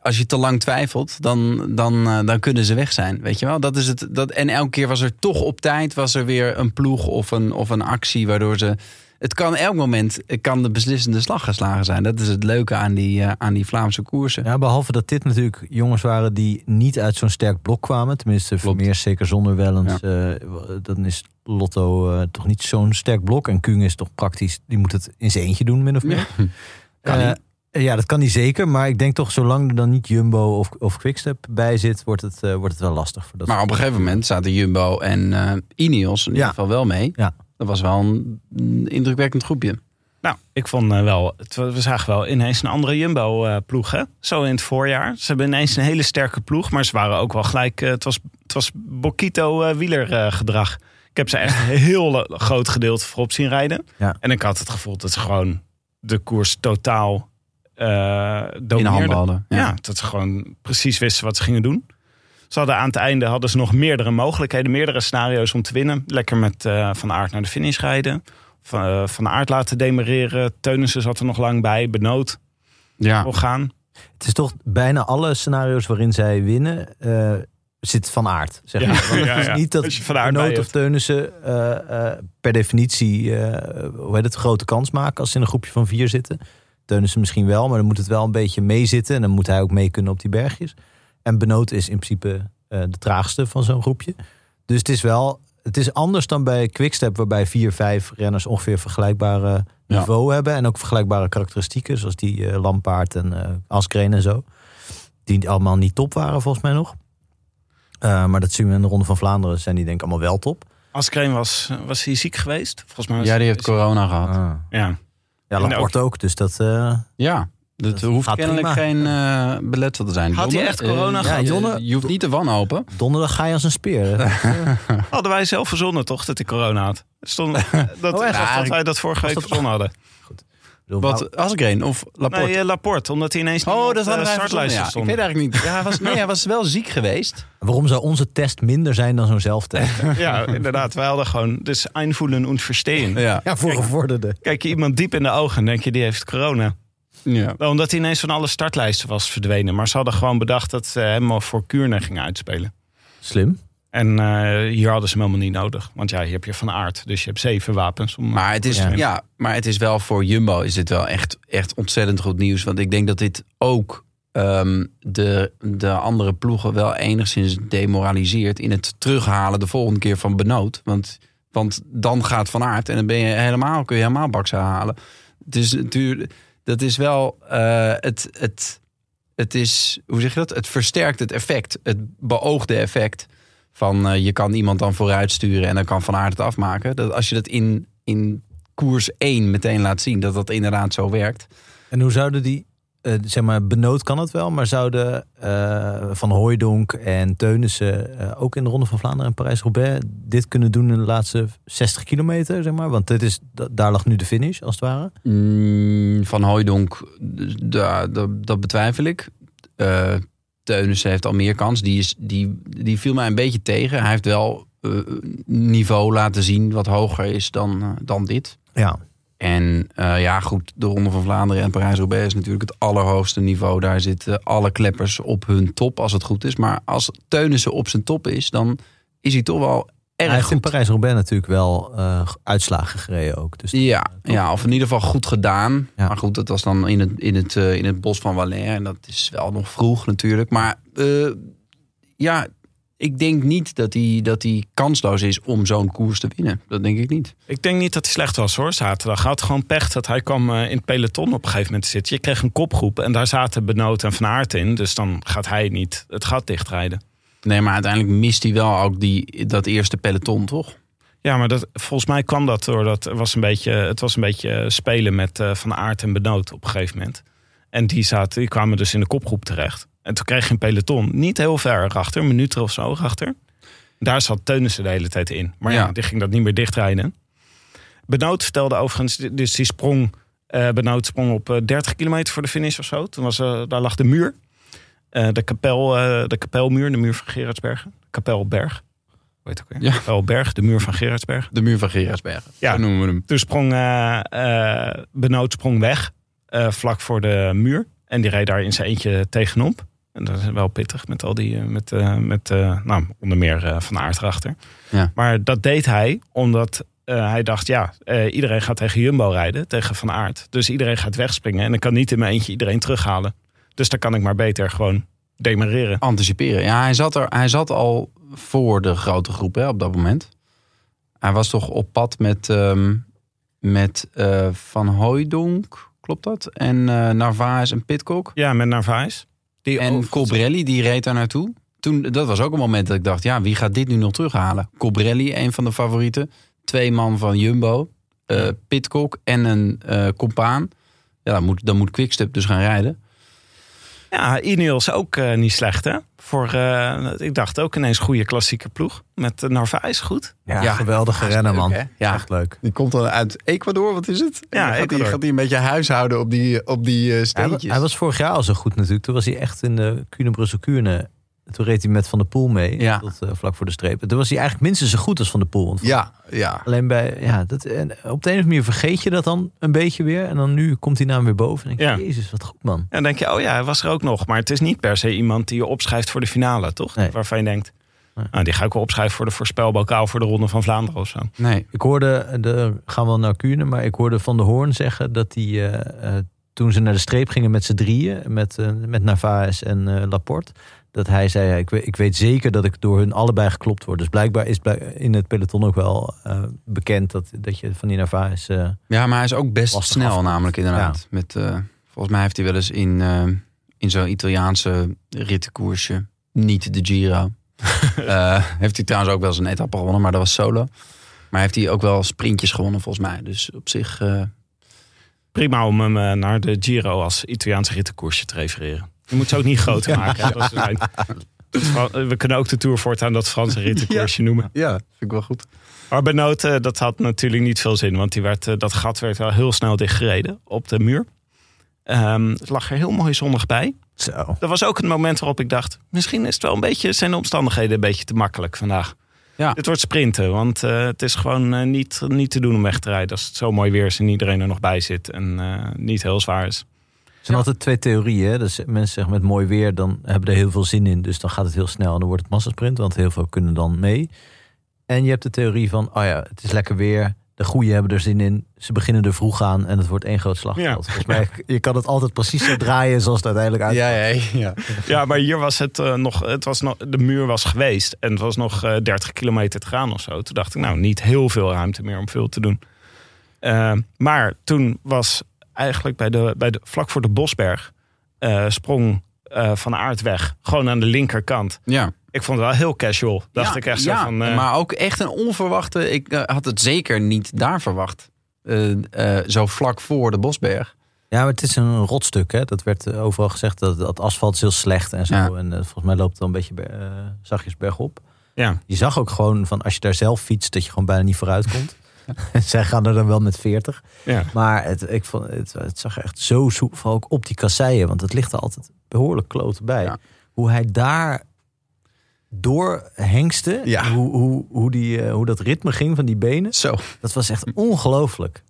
als je te lang twijfelt, dan, dan, dan kunnen ze weg zijn. Weet je wel? Dat is het, dat, en elke keer was er toch op tijd was er weer een ploeg of een, of een actie waardoor ze het kan elk moment kan de beslissende slag geslagen zijn. Dat is het leuke aan die, uh, aan die Vlaamse koersen. Ja, behalve dat dit natuurlijk jongens waren die niet uit zo'n sterk blok kwamen. Tenminste, Vermeers zeker zonder Wellens. Ja. Uh, dan is Lotto uh, toch niet zo'n sterk blok. En Kung is toch praktisch, die moet het in zijn eentje doen, min of meer. Ja. ja, dat kan hij zeker. Maar ik denk toch, zolang er dan niet Jumbo of, of Quickstep bij zit, wordt het, wordt het wel lastig. Voor dat maar op een gegeven moment zaten Jumbo en Ineos in ieder geval wel mee. Ja. Dat was wel een indrukwekkend groepje. Nou, ik vond eh, wel, het- we zagen wel ineens een andere Jumbo-ploeg, hè? Zo in het voorjaar. Ze hebben ineens een hele sterke ploeg, maar ze waren ook wel gelijk. eh, het was, het was Bokito-wielergedrag. ik heb ze echt een heel eh, groot gedeelte voorop zien rijden. Ja. En ik had het gevoel dat ze gewoon de koers totaal eh In de handen hadden. Ja. dat ze gewoon precies wisten wat ze gingen doen. Ze hadden aan het einde hadden ze nog meerdere mogelijkheden, meerdere scenario's om te winnen. Lekker met eh, Van Aert naar de finish rijden. Van, eh, van Aert laten demereren. Teunissen zat er nog lang bij. Benoot ja. wil gaan. Het is toch bijna alle scenario's waarin zij winnen, eh, zit van aard. Zeg Ja, maar. Want het is niet dat Benoot of Teunissen eh, eh, per definitie eh, hoe heet het, grote kans maken als ze in een groepje van vier zitten. Teunissen misschien wel, maar dan moet het wel een beetje meezitten. En dan moet hij ook mee kunnen op die bergjes. En Benoot is in principe de traagste van zo'n groepje. Dus het is wel, het is anders dan bij Quickstep, waarbij vier, vijf renners ongeveer vergelijkbare Ja. niveau hebben. En ook vergelijkbare karakteristieken, zoals die Lampaard en eh Askreen en zo. Die allemaal niet top waren volgens mij nog. Eh, maar dat zien we in de Ronde van Vlaanderen, zijn die denk ik allemaal wel top. Askreen was, was hij ziek geweest? Volgens mij was ja, die heeft corona gehad. Ah. Ja. Ja, Laporte ook. Dus dat, eh, Ja, dat Dat hoeft kennelijk prima. geen eh beletsel te zijn. Had hij echt corona eh, gehad? Ja, Je hoeft niet te wanhopen. donderdag ga je als een speer. Hadden wij zelf verzonnen toch dat hij corona had? Stond, dat, Oh, echt? dat, Ja, wij dat vorige week dat- verzonnen hadden. Wat, Asgreen of Laporte? Nee, eh, Laporte, omdat hij ineens oh, dat wij startlijst ja. Ik weet eigenlijk niet. Ja, hij was, nee, hij was wel ziek geweest. Waarom zou onze test minder zijn dan zo'n zelftest? Ja, inderdaad. Wij hadden gewoon dus einvoelen en verstehen. Ja. ja, voor gevorderde. Kijk je iemand diep in de ogen en denk je, die heeft corona. ja. Omdat hij ineens van alle startlijsten was verdwenen. Maar ze hadden gewoon bedacht dat ze hem voor Kuurne gingen uitspelen. Slim. En eh, hier hadden ze hem helemaal niet nodig. Want ja, hier heb je van aard. Dus je hebt zeven wapens. Om, Maar het is, Ja. ja. maar het is wel voor Jumbo is dit wel echt, echt ontzettend goed nieuws. Want ik denk dat dit ook ehm, de, de andere ploegen wel enigszins demoraliseert in het terughalen de volgende keer van Benoot. Want, want dan gaat Van Aert en dan ben je helemaal, kun je helemaal baksen halen. Dus dat is wel eh, het, het, het is, hoe zeg je dat? Het versterkt het effect, het beoogde effect van eh, je kan iemand dan vooruit sturen en dan kan Van Aert het afmaken. Dat als je dat in, in koers 1 meteen laat zien, dat dat inderdaad zo werkt. En hoe zouden die, eh, zeg maar, benood kan het wel, maar zouden eh, Van Hooijdonk en Teunissen ook in de Ronde van Vlaanderen en Parijs-Roubaix dit kunnen doen in de laatste 60 kilometer, zeg maar? Want dit is, da- daar lag nu de finish, als het ware. Mm, van Hooijdonk, da- dat betwijfel ik. Teunissen heeft al meer kans. Die, is, die, die viel mij een beetje tegen. Hij heeft wel eh, niveau laten zien wat hoger is dan, eh, dan dit. Ja, En eh, ja, goed, de Ronde van Vlaanderen en Parijs-Roubaix is natuurlijk het allerhoogste niveau. Daar zitten alle kleppers op hun top, als het goed is. Maar als Teunissen op zijn top is, dan is hij toch wel hij erg heeft in. Parijs-Roubaix natuurlijk wel eh, uitslagen gereden ook. Dus Ja, ja, of in ieder geval goed gedaan. Ja. Maar goed, dat was dan in het, in het, eh, in het bos van Valais. En dat is wel nog vroeg natuurlijk. Maar eh, ja, ik denk niet dat hij, dat hij kansloos is om zo'n koers te winnen. Dat denk ik niet. Ik denk niet dat hij slecht was hoor, zaterdag. Hij had gewoon pech dat hij kwam in het peloton op een gegeven moment te zitten. Je kreeg een kopgroep en daar zaten Benoot en Van Aert in. Dus dan gaat hij niet het gat dichtrijden. Nee, maar uiteindelijk mist hij wel ook die, dat eerste peloton, toch? Ja, maar dat, volgens mij kwam dat door dat was een beetje, het was een beetje spelen met eh, Van Aert en Benoot op een gegeven moment. En die, zaten, die kwamen dus in de kopgroep terecht. En toen kreeg je een peloton, niet heel ver achter, een minuut of zo achter. Daar zat Teunissen de hele tijd in. Maar ja, Ja. die ging dat niet meer dichtrijden. Benoot vertelde overigens, dus die sprong, eh Benoot sprong op eh, 30 kilometer voor de finish of zo. Toen was, eh, daar lag de muur. Eh, de, kapel, eh, de kapelmuur, de muur van Gerardsbergen. Kapelberg. Weet ook weer. Ja. Kapelberg, de muur van Gerardsberg. De muur van Gerardsbergen. Ja. Zo noemen we hem. Toen sprong eh eh, Benoot sprong weg, eh, vlak voor de muur. En die reed daar in zijn eentje tegenop. En dat is wel pittig met al die, met, eh, met eh, nou, onder meer eh, Van Aert erachter. Ja. Maar dat deed hij omdat eh, hij dacht, ja, eh, iedereen gaat tegen Jumbo rijden, tegen Van Aert. Dus iedereen gaat wegspringen en ik kan niet in mijn eentje iedereen terughalen. Dus dan kan ik maar beter gewoon demareren. Anticiperen. Ja, hij zat, er, hij zat al voor de grote groep hè, op dat moment. Hij was toch op pad met, ehm, met eh, Van Hooijdonk, klopt dat? En eh Narvaez en Pitcock. Ja, met Narvaez. Die En over- Colbrelli, die reed daar naartoe. Toen, dat was ook een moment dat ik dacht, ja, wie gaat dit nu nog terughalen? Colbrelli, een van de favorieten. Twee man van Jumbo. eh Pitcock en een eh compaan. Ja, dan moet, dan moet Quickstep dus gaan rijden. Ja, Ineos ook eh, niet slecht hè. Voor, eh, ik dacht ook ineens goede klassieke ploeg. Met uh, Narvaez goed. Ja, Ja, geweldige leuk, man. Ja. Echt leuk. Die komt dan uit Ecuador, wat is het? Ja, En dan gaat hij, hij een beetje huishouden op die, op die eh, Hij, wa- steentjes. hij was vorig jaar al zo goed natuurlijk. Toen was hij echt in de Kuurne Kuurne. Toen reed hij met Van der Poel mee. Ja. Tot eh, vlak voor de streep. En Toen was hij eigenlijk minstens zo goed als Van der Poel. Want Ja, ja. Alleen bij, ja, dat, en op de een of andere manier vergeet je dat dan een beetje weer. En dan nu komt hij naam weer boven. En denk je, Ja. jezus, wat goed man. En dan denk je, oh ja, hij was er ook nog. Maar het is niet per se iemand die je opschrijft voor de finale, toch? Nee. Waarvan je denkt, Nee. nou, die ga ik wel opschrijven voor de voorspelbokaal voor de Ronde van Vlaanderen of zo. Nee. Ik hoorde, de, gaan we wel naar Kuurne, maar ik hoorde Van de Hoorn zeggen dat hij, eh, eh, toen ze naar de streep gingen met z'n drieën, met, eh, met Narvaez en eh, Laporte, dat hij zei, ik, weet, ik weet zeker dat ik door hun allebei geklopt word. Dus blijkbaar is in het peloton ook wel eh, bekend dat, dat je van die Narvaez... eh, Ja, maar hij is ook best snel afkomt. namelijk inderdaad. Met, eh, volgens mij heeft hij wel eens in, eh, in zo'n Italiaanse rittenkoersje, niet de Giro. Eh, heeft hij trouwens ook wel eens een etappe gewonnen, maar dat was solo. Maar heeft hij ook wel sprintjes gewonnen volgens mij. Dus op zich... eh, Prima om hem naar de Giro als Italiaanse rittenkoersje te refereren. Je moet ze ook niet groter maken. hè, ze zijn. We kunnen ook de Tour voortaan dat Franse rittenkoersje noemen. ja, vind ik wel goed. Maar Benoot, eh, dat had natuurlijk niet veel zin. Want die werd, eh, dat gat werd wel heel snel dichtgereden op de muur. Ehm, het lag er heel mooi zonnig bij. zo. Dat was ook het moment waarop ik dacht... misschien is het wel een beetje, zijn de omstandigheden een beetje te makkelijk vandaag. Ja. Dit wordt sprinten, want eh, het is gewoon niet, niet te doen om weg te rijden... als het zo mooi weer is en iedereen er nog bij zit en niet heel zwaar is. Er zijn altijd twee theorieën. Hè? Dus mensen zeggen met mooi weer, dan hebben er heel veel zin in. Dus dan gaat het heel snel en dan wordt het massasprint. Want heel veel kunnen dan mee. En je hebt de theorie van, oh ja, het is lekker weer. De goeie hebben er zin in. Ze beginnen er vroeg aan en het wordt één groot slagveld. Ja. Volgens mij, je kan het altijd precies zo draaien zoals het uiteindelijk uit. Ja, ja, ja. Ja, maar hier was het eh, nog, het was nog, de muur was geweest en het was nog eh 30 kilometer te gaan of zo. Toen dacht ik, nou, niet heel veel ruimte meer om veel te doen. Eh, maar toen was eigenlijk bij de, bij de, vlak voor de Bosberg eh, sprong eh, Van Aert weg. Gewoon aan de linkerkant. ja. Ik vond het wel heel casual. Dacht Ja, ik echt ja, zo van... eh, Maar ook echt een onverwachte... Ik had het zeker niet daar verwacht. Eh, eh, zo vlak voor de Bosberg. Ja, maar het is een rotstuk. Hè? Dat werd overal gezegd. Dat, dat asfalt is heel slecht en zo. Ja. En volgens mij loopt het wel een beetje zachtjes bergop. ja. Je zag ook gewoon van als je daar zelf fietst, dat je gewoon bijna niet vooruit komt. Zij gaan er dan wel met 40. Ja. Maar het, ik vond, het, het zag echt zo soepel, vooral ook op die kasseien. Want het ligt er altijd behoorlijk kloten bij. Ja. Hoe hij daar door hengste, Ja. hoe, hoe, hoe, die, eh, hoe dat ritme ging van die benen. Zo. Dat was echt ongelooflijk.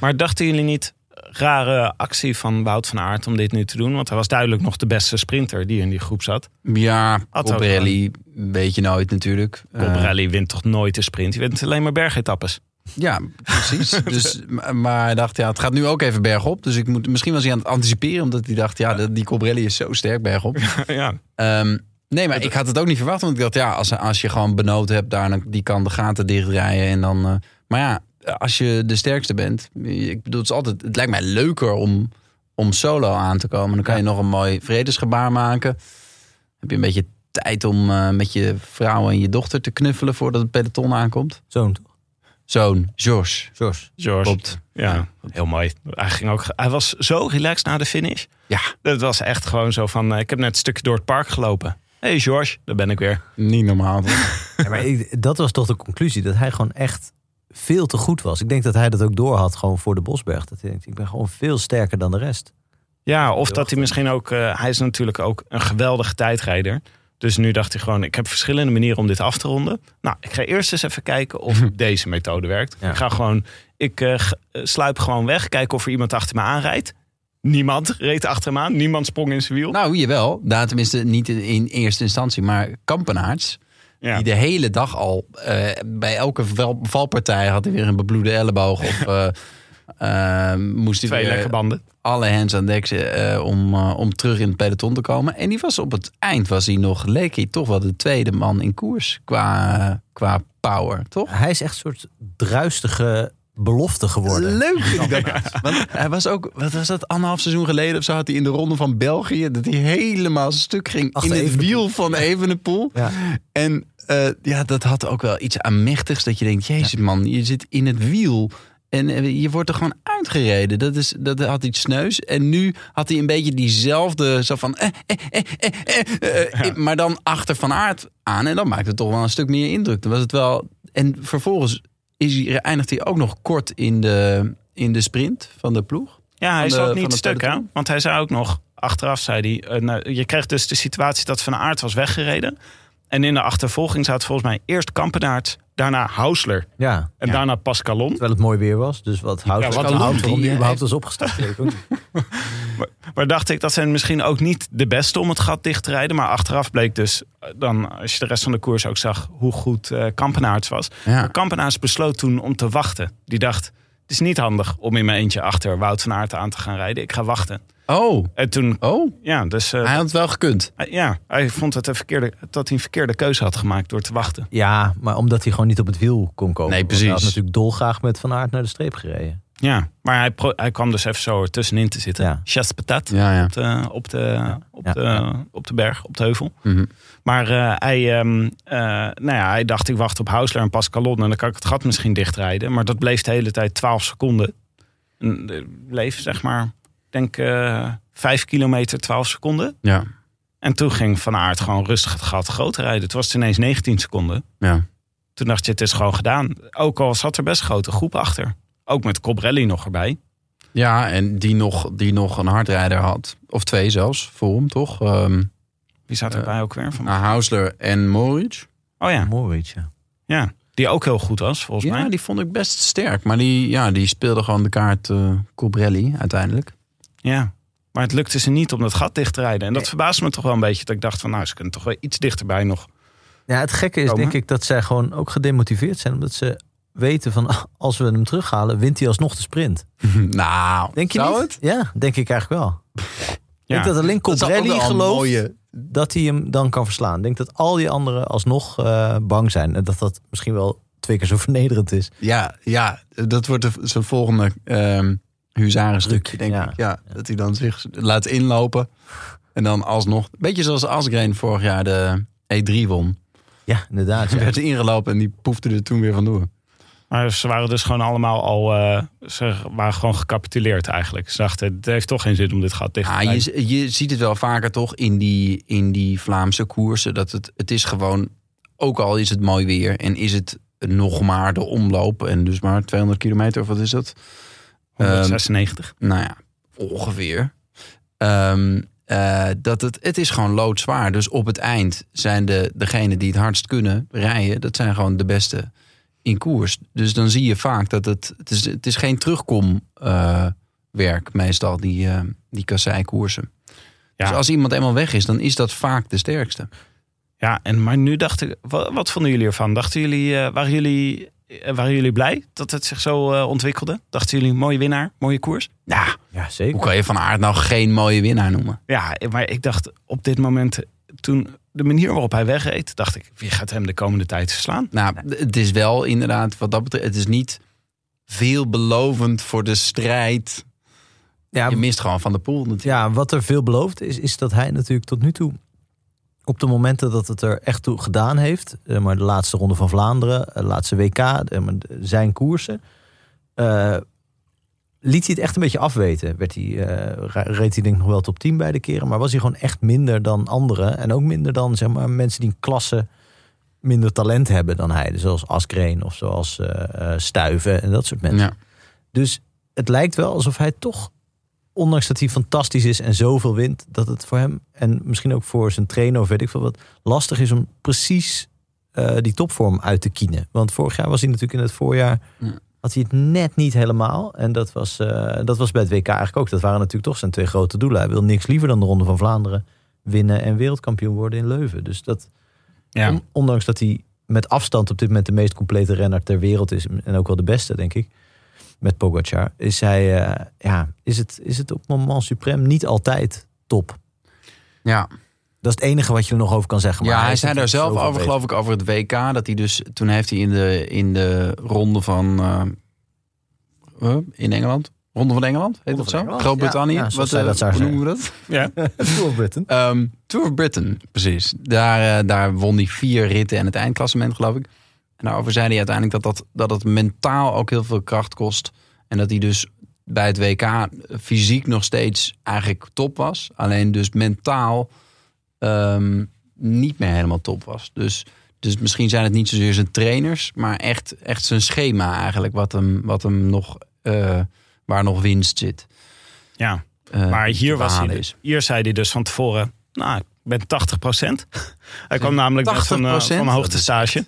Maar dachten jullie niet, rare actie van Wout van Aert om dit nu te doen? Want hij was duidelijk nog de beste sprinter die in die groep zat. Ja, Had Colbrelli weet je nooit natuurlijk. Eh, Colbrelli wint toch nooit de sprint? Die wint alleen maar bergetappes. Ja, precies. dus, maar- hij dacht, ja, het gaat nu ook even bergop. Dus ik moet, misschien was hij aan het anticiperen. Omdat hij dacht, ja, die Colbrelli is zo sterk bergop. ja. Ehm, nee, maar ik had het ook niet verwacht. Want ik dacht, ja, als, als je gewoon benood hebt, daar, dan- die kan de gaten dichtrijden. En dan, eh, maar ja, als je de sterkste bent. Ik bedoel, het, is altijd, het lijkt mij leuker om, om solo aan te komen. Dan kan je nog een mooi vredesgebaar maken. Heb je een beetje tijd om eh, met je vrouw en je dochter te knuffelen voordat het peloton aankomt. Zo'n toch? Zoon, George. George. George. Klopt. Ja, heel mooi. Hij, ging ook, hij was zo relaxed na de finish. Ja, Dat was echt gewoon zo van... eh, ik heb net een stukje door het park gelopen. hey George, daar ben ik weer. niet normaal. Ja, maar ik- dat was toch de conclusie. Dat hij gewoon echt veel te goed was. Ik denk dat hij dat ook door had gewoon voor de Bosberg. Dat hij denkt, ik ben gewoon veel sterker dan de rest. Ja, of dat hij misschien ook... eh, hij is natuurlijk ook een geweldige tijdrijder. Dus nu dacht hij gewoon... ik heb verschillende manieren om dit af te ronden. Nou, ik ga eerst eens even kijken of deze methode werkt. Ja. Ik ga gewoon... Ik eh, sluip gewoon weg. Kijken of er iemand achter me aanrijdt. Niemand reed achter hem aan. Niemand sprong in zijn wiel. Nou, jawel. Daar tenminste niet in, eerste instantie, maar Kampenaerts. ja. Die de hele dag al eh, bij elke val- valpartij had hij weer een bebloede elleboog. Of eh, moest hij Twee weer lekke banden. alle hands aan dek eh, om, eh, om terug in het peloton te komen. En die was op het eind, was hij nog, leek hij toch wel de tweede man in koers qua, qua power, toch? Hij is echt een soort druistige belofte geworden. Leuk vind ik dat. Want hij was ook, wat was dat, anderhalf seizoen geleden of zo had hij in de ronde van België, dat hij helemaal stuk ging Achter in het wiel van Evenepoel. Ja. En eh, ja, dat had ook wel iets aanmächtigs dat je denkt, jezus man, je zit in het wiel En eh, je wordt er gewoon uitgereden. Dat, is, dat had iets sneus. En nu had hij een beetje diezelfde, zo van... Eh, eh, eh, eh, eh, Maar dan achter Van Aert aan. En dan maakt het toch wel een stuk meer indruk. Dan was het wel... En vervolgens is hij, eindigt hij ook nog kort in de, in de sprint van de ploeg. Ja, hij zat niet stuk, hè? Want hij zei ook nog, achteraf zei hij... nou, je kreeg dus de situatie dat Van Aert was weggereden. En in de achtervolging zat volgens mij eerst Kampenaert, daarna Hausler Ja, en Ja. daarna Pascalon. terwijl het mooi weer was. Dus wat houdt Ja, wat houdt die, waarom die überhaupt was opgestart. niet. Maar dacht ik, dat zijn misschien ook niet de beste om het gat dicht te rijden. Maar achteraf bleek dus, eh, dan, als je de rest van de koers ook zag, hoe goed eh Kampenaerts was. Ja. Maar Kampenaerts besloot toen om te wachten. Die dacht, het is niet handig om in mijn eentje achter Wout van Aert aan te gaan rijden. Ik ga wachten. Oh, En toen, oh. ja, dus eh, Hij had het wel gekund. ja, hij vond het een verkeerde, dat hij een verkeerde keuze had gemaakt door te wachten. Ja, maar omdat hij gewoon niet op het wiel kon komen. Nee, Want Hij had precies. natuurlijk dolgraag met Van Aert naar de streep gereden. Ja, maar hij, pro- hij kwam dus even zo ertussenin te zitten. Ja. Chasse patat Ja, ja. op, de, op, de, op, de, ja. op de berg, op de heuvel. Mhm. Maar eh, hij, ehm, eh, nou ja, hij dacht, ik wacht op Hausler en Pascalon... en dan kan ik het gat misschien dichtrijden. Maar dat bleef de hele tijd 12 seconden. En, bleef, zeg maar, denk eh 5 kilometer 12 seconden. Ja, En toen ging Van Aert gewoon rustig het gat groter rijden. Het was ineens 19 seconden. ja. Toen dacht je, het is gewoon gedaan. Ook al zat er best grote groep achter. Ook met Cobrelli nog erbij. Ja, en die nog, die nog een hardrijder had. Of twee zelfs, voor hem toch? Ehm Wie zat erbij ook weer? Van, nou, Hausler en Moritz. oh ja, Mooi, ja. ja, die ook heel goed was volgens Ja, mij. die vond ik best sterk. Maar die, ja, die speelde gewoon de kaart eh Cobrelli uiteindelijk. Ja, maar het lukte ze niet om dat gat dicht te rijden. En dat verbaasde me toch wel een beetje. Dat ik dacht van, nou, ze kunnen toch wel iets dichterbij nog. Ja, het gekke is Komen. denk ik dat zij gewoon ook gedemotiveerd zijn. Omdat ze weten van als we hem terughalen, wint hij alsnog de sprint. nou, Denk je zou niet? het? Ja, denk ik eigenlijk wel. Ik denk dat alleen een gelooft mooie- dat hij hem dan kan verslaan. Ik denk dat al die anderen alsnog eh, bang zijn. En dat dat misschien wel twee keer zo vernederend is. Ja, ja, dat wordt de- zijn volgende ehm huzarenstukje, denk Ja. ik. Ja, dat hij dan zich laat inlopen. En dan alsnog, beetje zoals Asgreen vorig jaar de E3 won. Ja, inderdaad. Hij Ja. werd ingelopen en die poefde er toen weer vandoor. Maar ze waren dus gewoon allemaal al... eh, ze waren gewoon gecapituleerd eigenlijk. Ze dachten, het heeft toch geen zin om dit gat dicht te Ja, rijden. je, je ziet het wel vaker toch in die, in die Vlaamse koersen. Dat het, het is gewoon, ook al is het mooi weer en is het nog maar de omloop. En dus maar 200 kilometer, of wat is dat? Ehm, 196. nou ja, ongeveer. Ehm, eh, dat het, het is gewoon loodzwaar. Dus op het eind zijn de, degenen die het hardst kunnen rijden, dat zijn gewoon de beste in koers. Dus dan zie je vaak dat het, het is, het is geen terugkomwerk meestal, die, eh die kasseikoersen. Ja. Dus als iemand eenmaal weg is, dan is dat vaak de sterkste. Ja, en, maar nu dacht ik... Wat, wat vonden jullie ervan? Dachten jullie, eh, waren, jullie, eh, waren jullie blij dat het zich zo eh, ontwikkelde? Dachten jullie, mooie winnaar, mooie koers? Ja, ja, zeker. hoe kan je Van Aert nou geen mooie winnaar noemen? Ja, maar ik dacht op dit moment... Toen de manier waarop hij wegreed, dacht ik... Wie gaat hem de komende tijd verslaan? Nou, het is wel inderdaad, wat dat betreft, het is niet veelbelovend voor de strijd. Ja, Je mist gewoon van de pool natuurlijk. Ja, wat er veel beloofd is, is dat hij natuurlijk tot nu toe op de momenten dat het er echt toe gedaan heeft, eh, maar de laatste ronde van Vlaanderen, de laatste WK, eh, de- zijn koersen, eh, liet hij het echt een beetje afweten. Werd hij, eh, reed hij denk ik nog wel top 10 beide keren, maar was hij gewoon echt minder dan anderen en ook minder dan zeg maar mensen die een klasse minder talent hebben dan hij, dus zoals Askreen of zoals eh, eh, Stuiven en dat soort mensen. Ja. Dus het lijkt wel alsof hij toch, ondanks dat hij fantastisch is en zoveel wint, dat het voor hem en misschien ook voor zijn trainer of weet ik veel wat, lastig is om precies eh, die topvorm uit te kienen. Want vorig jaar was hij natuurlijk in het voorjaar, Ja. had hij het net niet helemaal. En dat was, eh, dat was bij het WK eigenlijk ook. Dat waren natuurlijk toch zijn twee grote doelen. Hij wil niks liever dan de Ronde van Vlaanderen winnen en wereldkampioen worden in Leuven. Dus dat, Ja. on- ondanks dat hij met afstand op dit moment de meest complete renner ter wereld is. En ook wel de beste, denk ik. Met Pogacar. Is, hij, eh, ja, is, het, is het op moment suprem niet altijd top. Ja, Dat is het enige wat je er nog over kan zeggen. Maar ja hij zei daar zelf over, beter. geloof ik, over het WK. Dat hij dus, toen heeft hij in de, in de ronde van, eh, in Engeland. Ronde van Engeland, heet Ronde dat zo? Groot-Brittannië. Ja, ja, zoals Wat, eh, dat hoe noemen we dat? Ja. Tour of Britain. Ehm, Tour of Britain, precies. Daar, daar won hij vier ritten en het eindklassement, geloof ik. En daarover zei hij uiteindelijk dat, dat, dat het mentaal ook heel veel kracht kost. En dat hij dus bij het WK fysiek nog steeds eigenlijk top was. Alleen dus mentaal ehm, niet meer helemaal top was. Dus, dus misschien zijn het niet zozeer zijn trainers, maar echt, echt zijn schema eigenlijk. Wat hem, wat hem nog, eh, waar nog winst zit. Ja, eh, maar hier, was hij, dus- hier zei hij dus van tevoren, nou, ik ben 80% hij kwam namelijk net van, 80%? van een hoogtestage.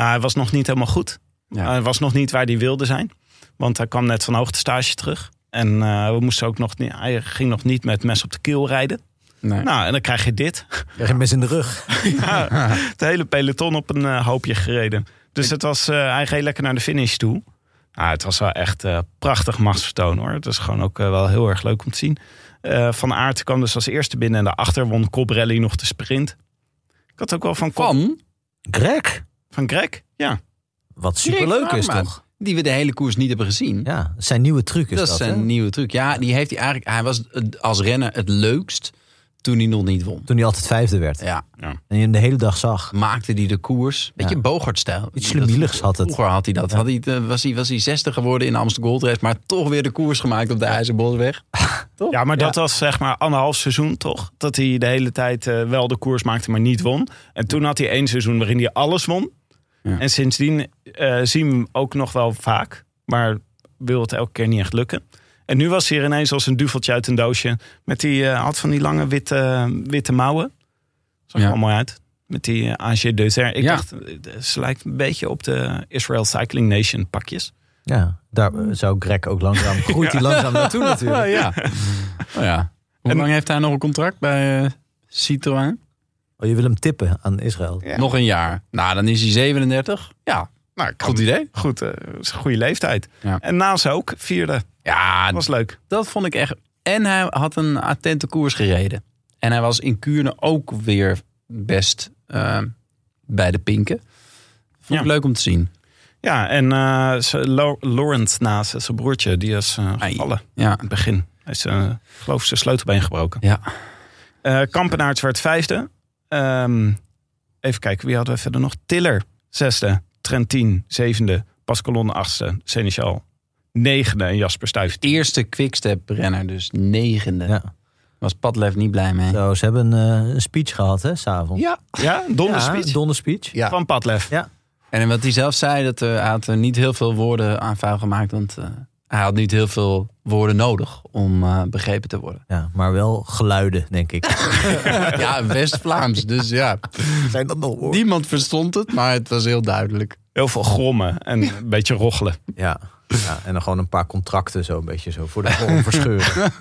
Nou, hij was nog niet helemaal goed. Ja. Hij was nog niet waar hij wilde zijn. Want hij kwam net van hoogtestage terug. En eh, we moesten ook nog niet, hij ging nog niet met mes op de keel rijden. Nee. Nou, en dan krijg je dit. Krijg je een mes in de rug. Ja, het hele peloton op een eh, hoopje gereden. Dus het was, eh, hij reed lekker naar de finish toe. Nou, het was wel echt eh, prachtig machtsvertoon hoor. Het is gewoon ook eh, wel heel erg leuk om te zien. Eh, van Aert kwam dus als eerste binnen en daarachter won Cobrelli nog de sprint. Ik had ook wel van Van? Greg. Van Greg. Ja, Wat superleuk is toch? Die we de hele koers niet hebben gezien. Ja, zijn nieuwe truc is dat dat. is hè? een nieuwe truc. Ja, die heeft hij eigenlijk. Hij was het- als renner het leukst toen hij nog niet won. Toen hij altijd vijfde werd. Ja, En je hem de hele dag zag. maakte hij de koers. Beetje Ja. Bogart-stijl. Iets slemieligs had het. Vroeger had hij dat. Had hij, eh, was, hij, was hij 60 geworden in de Amsterdam Gold Race, maar toch weer de koers gemaakt op de IJzerbosweg. Toch? ja maar dat was zeg maar anderhalf seizoen toch? Dat hij de hele tijd eh, wel de koers maakte, maar niet won. En toen had hij één seizoen waarin hij alles won. Ja. En sindsdien eh, zien we hem ook nog wel vaak. Maar wil het elke keer niet echt lukken. En nu was hij er ineens als een duveltje uit een doosje. Met die, eh, had van die lange witte, witte mouwen. Zag er Ja. wel mooi uit. Met die uh, AG Deuter. Ik Ja. dacht, eh, ze lijkt een beetje op de Israel Cycling Nation pakjes. Ja, daar eh, zou Greg ook langzaam... Groeit hij langzaam naartoe natuurlijk. ja. Oh, ja. Hoe En- lang heeft hij nog een contract bij eh, Citroën? Oh, je wil hem tippen aan Israël. Ja. Nog een jaar. Nou, dan is hij 37. Ja, Nou, goed idee. Goed, eh, is een goede leeftijd. Ja. En naast ook, vierde. Ja, Dat was leuk. dat vond ik echt. En hij had een attente koers gereden. En hij was in Kuurne ook weer best eh, bij de pinken. Vond ik Ja. leuk om te zien. Ja, en eh, Laurent naast zijn broertje, die is gevallen Ja, in het begin. Hij is, geloof ik, zijn sleutelbeen gebroken. ja. Eh Kampenaerts werd vijfde. Ehm, even kijken, wie hadden we verder nog? Tiller, zesde. Trentin, zevende. Pascalon, achtste. Seneschal, negende. En Jasper Stuyven. Eerste quickstep renner, dus negende. Ja. Was Padlef niet blij mee. Zo, ze hebben een, eh, een speech gehad, hè, s'avonds. Ja. Ja, donderspeech Ja, donderspeech. Ja. van Padlef. Ja. En wat hij zelf zei, dat eh, hij had er niet heel veel woorden aan vuil gemaakt. Want eh, hij had niet heel veel woorden nodig om eh, begrepen te worden. Ja, maar wel geluiden, denk ik. ja, West-Vlaams. Dus ja, Zijn dat nog hoor? niemand verstond het, maar het was heel duidelijk. Heel veel grommen en een beetje rochelen. Ja. ja, en dan gewoon een paar contracten zo een beetje zo voor de vorm verscheuren.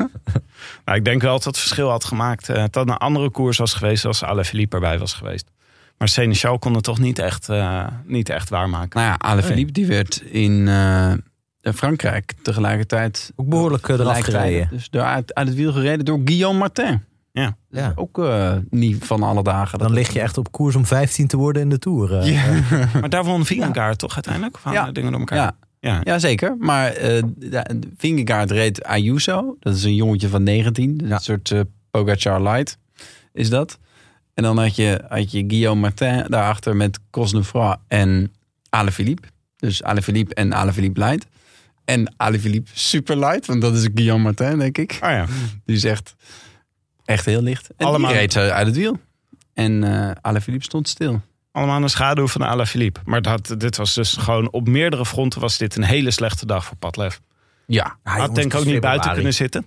Nou, ik denk wel dat het verschil had gemaakt. eh, dat het een andere koers was geweest als Alaphilippe erbij was geweest. Maar Seneschal kon het toch niet echt, eh, niet echt waarmaken. Nou ja, Alaphilippe die werd in eh, Frankrijk tegelijkertijd... Ook behoorlijk eh, eraf gereden. Dus door, uit, uit het wiel gereden door Guillaume Martin. Ja. Ja. Ook eh, niet van alle dagen. Dan lig je echt op koers om 15 te worden in de Tour. eh. Ja. Maar daar won Vingegaard toch uiteindelijk? Of hadden Ja. dingen door elkaar? Ja, Ja. ja, zeker. Maar eh de- Vingegaard reed Ayuso. Dat is een jongetje van 19. Dus Ja. Een soort Pogacar light is dat. En dan had je, had je Guillaume Martin daarachter met Cosnefroid en Alaphilippe. Dus Alaphilippe en Alaphilippe light. En Alaphilippe super light, want dat is Guillaume Martin, denk ik. Oh ja. Die is echt, echt heel licht. En Allemaal- die reed uit het wiel. En eh Alaphilippe stond stil. Allemaal de schaduw van Alaphilippe. Maar dat, dit was dus gewoon op meerdere fronten was dit een hele slechte dag voor Padlef. Ja, Ja, Had denk ik ook niet buiten kunnen zitten.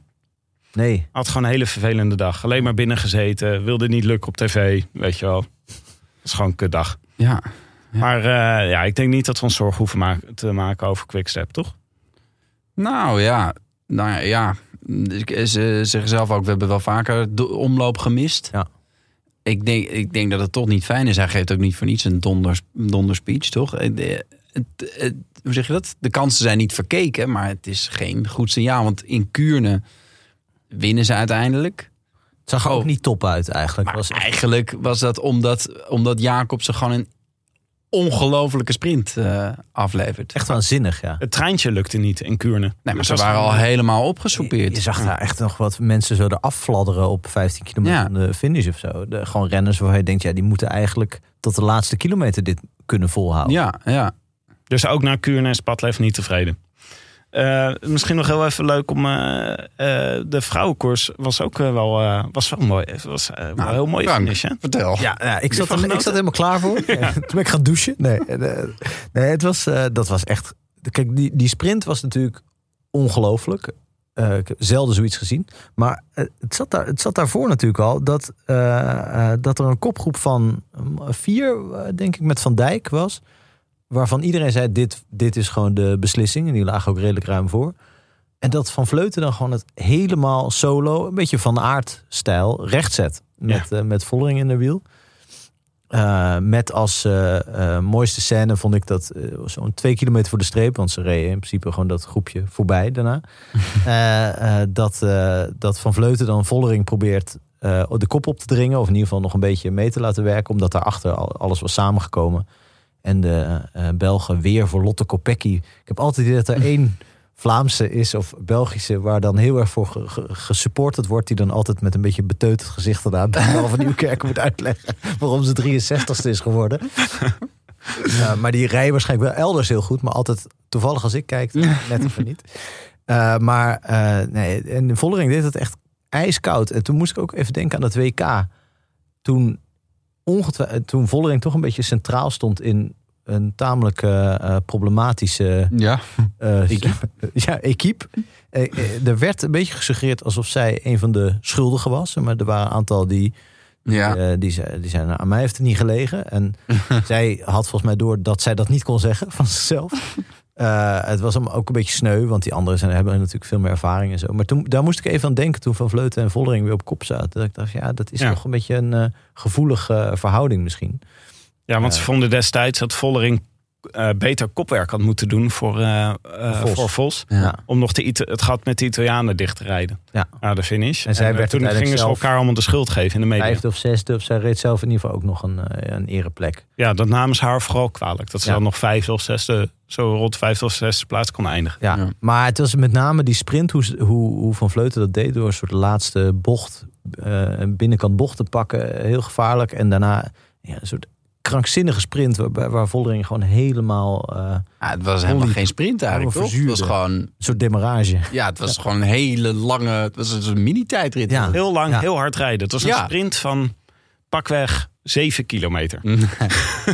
Nee. Had gewoon een hele vervelende dag. Alleen maar binnen gezeten. Wilde niet lukken op tv. Weet je wel. Dat is gewoon een kutdag. ja. Ja. Maar eh, ja, ik denk niet dat we ons zorgen hoeven ma- te maken over Quickstep, toch? Nou ja, nou ja. Dus Ze zeggen zelf ook, we hebben wel vaker de omloop gemist. Ja. Ik denk, ik denk dat het toch niet fijn is. Hij geeft ook niet voor niets een donder, donder speech, toch? Eh, de- het- het- hoe zeg je dat? De kansen zijn niet verkeken, maar het is geen goed signaal. Want in Kuurne winnen ze uiteindelijk. Het zag er ook Oh. niet top uit eigenlijk. Maar Was eigenlijk was dat omdat, omdat Jacobsen gewoon een ongelofelijke sprint eh, aflevert. Echt waanzinnig, ja. Het treintje lukte niet in Kuurne. Nee, maar ze waren al helemaal Je, opgesoupeerd. je zag daar echt nog wat mensen zo eraf fladderen op 15 kilometer Ja. van de finish of zo. De, gewoon renners waar je denkt, ja, die moeten eigenlijk tot de laatste kilometer dit kunnen volhouden. Ja, ja. Dus ook naar Kuurne is Padlef niet tevreden. Eh, misschien nog heel even leuk om... eh, eh, de vrouwenkoers was ook wel, eh, was wel mooi. Het was wel Nou, een heel mooi Frank. finish, hè? Vertel. Ja, ja, ik, zat er, ik zat helemaal klaar voor. Toen ben ik gaan douchen. Nee, nee het was, eh, dat was echt... Kijk, die, die sprint was natuurlijk ongelooflijk. Eh, ik heb zelden zoiets gezien. Maar het, zat daar, het zat daarvoor natuurlijk al dat, dat er een kopgroep van vier, denk ik, met Van Dijk was. Waarvan iedereen zei: dit, dit is gewoon de beslissing. En die lagen ook redelijk ruim voor. En dat Van Vleuten dan gewoon het helemaal solo, een beetje van aard-stijl, recht zet. Met, eh, met Vollering in de wiel. Eh, met als eh, mooiste scène vond ik dat zo'n twee kilometer voor de streep, want ze reden in principe gewoon dat groepje voorbij daarna. Dat, dat Van Vleuten dan Vollering probeert de kop op te dringen, of in ieder geval nog een beetje mee te laten werken, omdat daarachter al, alles was samengekomen. En de eh, Belgen weer voor Lotte Kopecky. Ik heb altijd idee dat er één Vlaamse is of Belgische, waar dan heel erg voor ge- ge- gesupported wordt, die dan altijd met een beetje beteuterd gezicht eraan Paul van Nieuwkerk moet uitleggen waarom ze 63ste is geworden. Maar die rijden waarschijnlijk wel elders heel goed, maar altijd toevallig als ik kijk, net even niet. Eh, maar eh, nee, en de Vollering deed het echt ijskoud. En toen moest ik ook even denken aan het WK. Toen, ongetwijfeld, toen Vollering toch een beetje centraal stond in een tamelijk eh, eh, problematische Ja. eh, ja, equipe. Eh, eh, er werd een beetje gesuggereerd alsof zij een van de schuldigen was. Maar er waren een aantal die, Ja. eh, die, zei, die zeiden, nou, aan mij heeft het niet gelegen. En zij had volgens mij door dat zij dat niet kon zeggen van zichzelf. Eh, het was hem ook een beetje sneu, want die anderen zijn, hebben natuurlijk veel meer ervaring en zo. Maar toen, daar moest ik even aan denken toen Van Vleuten en Vollering weer op kop zaten. Dat ik dacht, ja, dat is Ja. toch een beetje een eh, gevoelige verhouding misschien. Ja, want ze Eh. vonden destijds dat Vollering eh, beter kopwerk had moeten doen voor, eh, eh, Vos. voor Vos. Ja. Om nog de Ita- het gat met de Italianen dicht te rijden. Ja. Naar de finish. En zij werd toen gingen ze elkaar allemaal de schuld geven in de media. Vijfde of zesde, of zij reed zelf in ieder geval ook nog een, een ereplek. Ja, dat namen ze haar vooral kwalijk. Dat ze Ja. dan nog vijfde of zesde, zo rond vijfde of zesde plaats kon eindigen. Ja, Ja. maar het was met name die sprint, hoe, hoe, hoe Van Vleuten dat deed... door een soort laatste bocht, eh, een binnenkant bocht te pakken. Heel gevaarlijk. En daarna ja, een soort krankzinnige sprint... waar, waar Vollering gewoon helemaal... eh, een Ja, het was helemaal geen sprint eigenlijk, toch? Het was gewoon, soort demarrage. ja, het was gewoon een hele lange, het was een mini-tijdrit. Ja. Heel lang, Ja. heel hard rijden. Het was een Ja. sprint van pakweg zeven kilometer.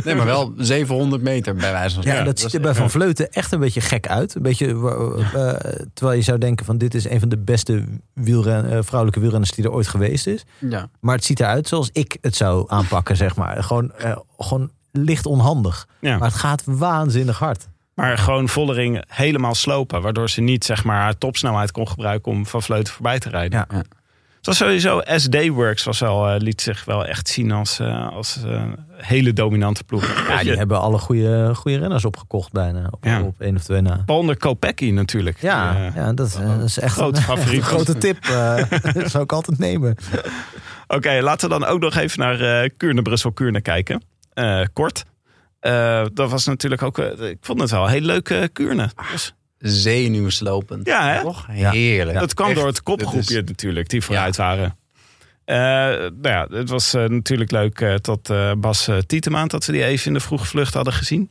Nee, maar wel 700 meter bij wijze van Ja, spreken. dat ziet er bij Van Vleuten echt een beetje gek uit. Een beetje, eh, eh, terwijl je zou denken van... dit is een van de beste wielren, eh, vrouwelijke wielrenners die er ooit geweest is. Ja. Maar het ziet eruit zoals ik het zou aanpakken, zeg maar. Gewoon, eh, gewoon licht onhandig. Ja. Maar het gaat waanzinnig hard. Maar gewoon Vollering helemaal slopen. Waardoor ze niet zeg maar, haar topsnelheid kon gebruiken om van Vleuten voorbij te rijden. Ja. Was sowieso, SD Works was wel, eh, liet zich wel echt zien als, eh, als eh, hele dominante ploeg. Ja, die hebben alle goede, goede renners opgekocht bijna. Op, Ja. op één of twee na. Palmer Kopecky natuurlijk. Ja, Die, ja dat, is, dat is echt een, favoriet. een grote tip. dat zou ik altijd nemen. Oké, laten we dan ook nog even naar Kuurne, Brussel, Kuurne kijken. Kort. Dat was natuurlijk ook, ik vond het wel een heel leuke Kuurne. Dus, Zenuwslopend. ja, hè? Toch? Ja. Heerlijk. dat kwam Echt, door het dat kopgroepje is- natuurlijk, die vooruit waren. Eh, nou ja, het was eh, natuurlijk leuk eh, tot eh, Bas uh, Tietema, dat we die even in de vroege vlucht hadden gezien.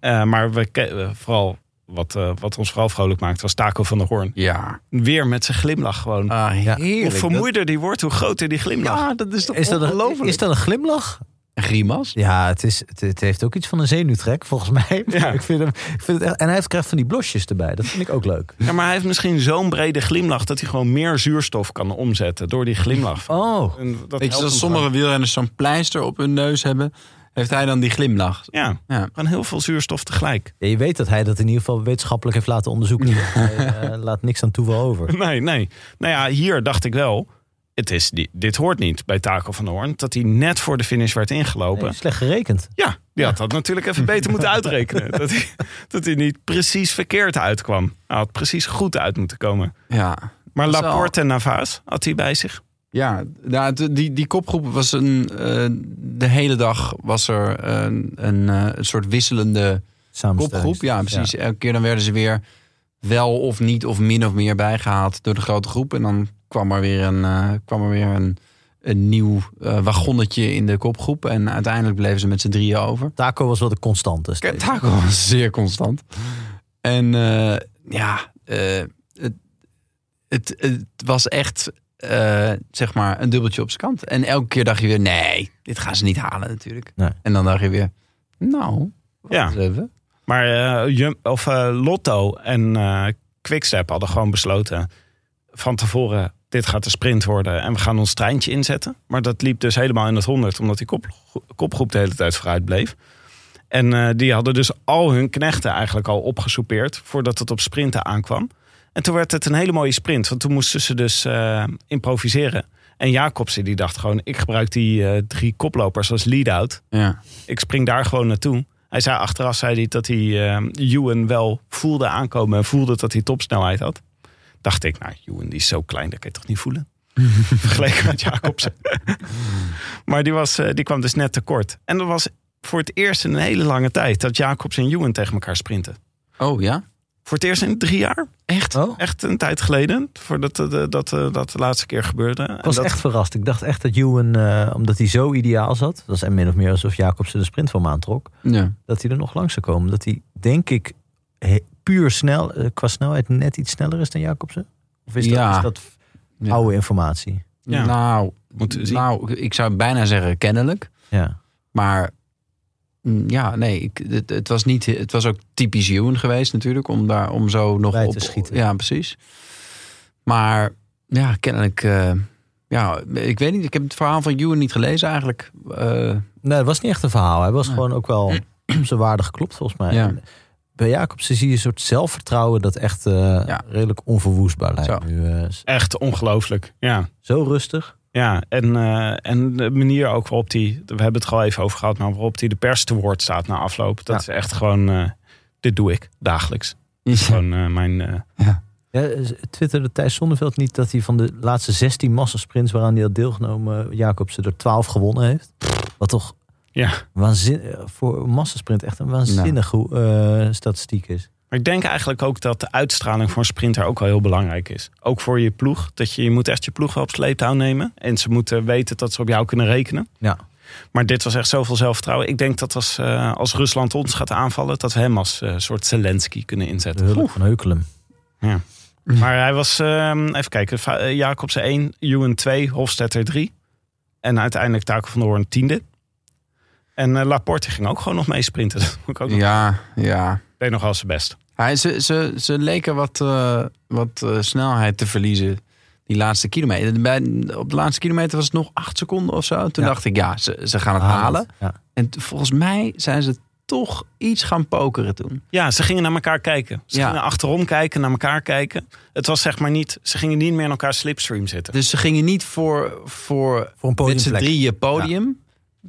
Eh, maar we vooral, wat, eh, wat ons vooral vrolijk maakte, was Taco van der Hoorn. Ja. Weer met zijn glimlach gewoon. Ah, heerlijk. Hoe vermoeider die wordt, hoe groter die glimlach. Ja, dat is toch Is dat, een, is dat een glimlach? Grimas? Ja, het, is, het, het heeft ook iets van een zenuwtrek, volgens mij. Ja. ik vind hem, ik vind het echt, en hij heeft krijgt van die blosjes erbij. Dat vind ik ook leuk. Ja, maar hij heeft misschien zo'n brede glimlach dat hij gewoon meer zuurstof kan omzetten door die glimlach. Oh, En dat Weet je, dat sommige wielrenners zo'n pleister op hun neus hebben, heeft hij dan die glimlach. Ja, Ja. gewoon heel veel zuurstof tegelijk. ja, je weet dat hij dat in ieder geval wetenschappelijk heeft laten onderzoeken. Hij eh, laat niks aan toeval over. Nee, nee. Nou ja, hier dacht ik wel. Het is, dit hoort niet bij Taco van Hoorn. Dat hij net voor de finish werd ingelopen. Nee, slecht gerekend. Ja, die had dat natuurlijk even beter moeten uitrekenen. Dat hij, dat hij niet precies verkeerd uitkwam. Hij had precies goed uit moeten komen. Ja. Maar Laporte en Navas had hij bij zich. Ja, nou, die, die kopgroep was een. eh, de hele dag was er een, een, eh, een soort wisselende kopgroep. Ja, precies. Elke keer dan werden ze weer wel of niet of min of meer bijgehaald door de grote groep. En dan kwam er weer een, eh, kwam er weer een, een nieuw eh, wagonnetje in de kopgroep. En uiteindelijk bleven ze met z'n drieën over. Taco was wel de constante. steeds. Taco was zeer constant. En eh, ja, eh, het, het, het was echt eh, zeg maar een dubbeltje op zijn kant. En elke keer dacht je weer, nee, dit gaan ze niet halen natuurlijk. Nee. En dan dacht je weer, nou, Ja. even. Maar eh, Jum- of, eh, Lotto en eh Quickstep hadden gewoon besloten van tevoren... dit gaat de sprint worden en we gaan ons treintje inzetten. Maar dat liep dus helemaal in het honderd... omdat die kop, kopgroep de hele tijd vooruit bleef. En eh, die hadden dus al hun knechten eigenlijk al opgesoupeerd... voordat het op sprinten aankwam. En toen werd het een hele mooie sprint. Want toen moesten ze dus eh, improviseren. En Jacobsen die dacht gewoon... ik gebruik die eh, drie koplopers als lead-out Ja. ik spring daar gewoon naartoe. Hij zei achteraf zei hij dat hij Ewan wel voelde aankomen en voelde dat hij topsnelheid had. Dacht ik, nou, Ewan die is zo klein, dat kan je toch niet voelen? Vergeleken met Jacobsen. maar die, was, eh, die kwam dus net tekort. En dat was voor het eerst in een hele lange tijd dat Jacobsen en Ewan tegen elkaar sprinten. Oh ja? Voor het eerst in drie jaar. Echt? Oh. Echt een tijd geleden. Voordat eh, dat, dat, eh, dat de laatste keer gebeurde. Ik was En dat, echt verrast. Ik dacht echt dat Ewan, omdat hij zo ideaal zat... dat is min of meer alsof Jacobsen de sprint van hem aantrok... Ja. dat hij er nog langs zou komen. Dat hij, denk ik, puur snel, eh, qua snelheid net iets sneller is dan Jacobsen? Of is dat, Ja. is dat Ja. oude informatie? Ja. Nou, Moeten we zien. nou, ik zou bijna zeggen kennelijk. Ja. Maar mm, ja, nee, ik, het, het was niet. Het was ook typisch Ewan geweest natuurlijk om daar om zo nog Bij op te schieten. Ja, precies. Maar ja, kennelijk. eh, ja, ik weet niet. Ik heb het verhaal van Ewan niet gelezen eigenlijk. Eh, Nee, het was niet echt een verhaal. Hij was Nee. gewoon ook wel zijn waarde geklopt volgens mij. Ja. Bij Jacobsen zie je een soort zelfvertrouwen... dat echt eh, Ja. redelijk onverwoestbaar lijkt nu. eh, Echt ongelooflijk. Ja. zo rustig. Ja, en, eh, en de manier ook waarop die, we hebben het al even over gehad, maar waarop die de pers te woord staat na afloop. Dat is echt gewoon, dit doe ik dagelijks. Gewoon eh, mijn, eh, Ja, twitterde Thijs Zonneveld niet dat hij van de laatste 16 massasprints waaraan hij had deelgenomen, Jacobsen er 12 gewonnen heeft? Wat toch ja. waanzin, voor een massasprint echt een waanzinnige eh, statistiek is. Maar ik denk eigenlijk ook dat de uitstraling voor een sprinter ook wel heel belangrijk is. Ook voor je ploeg. Dat je, je moet echt je ploeg wel op sleeptouw nemen. En ze moeten weten dat ze op jou kunnen rekenen. Ja. Maar dit was echt zoveel zelfvertrouwen. Ik denk dat als, eh, als Rusland ons gaat aanvallen, dat we hem als eh, soort Zelensky kunnen De inzetten. hulp van Heukelum. Ja. Maar hij was, ehm, even kijken, eh, Jacobsen 1, Ewan 2, Hofstetter 3. En uiteindelijk Taco van der Hoorn tiende. En eh, Laporte ging ook gewoon nog mee sprinten. Dat moet ik ook nog. ja, ja. Deed nog wel zijn best. Hij, ze, ze, ze leken wat, eh, wat eh, snelheid te verliezen. Die laatste kilometer. Bij, op de laatste kilometer was het nog acht seconden of zo. Toen Ja. dacht ik, ja, ze, ze gaan het Halen. halen. Ja. En volgens mij zijn ze toch iets gaan pokeren toen. Ja, ze gingen naar elkaar kijken. Ze Ja. gingen achterom kijken, naar elkaar kijken. Het was zeg maar niet, ze gingen niet meer in elkaar slipstream zitten. Dus ze gingen niet voor, voor, Voor een met z'n podiumplek. drieën podium.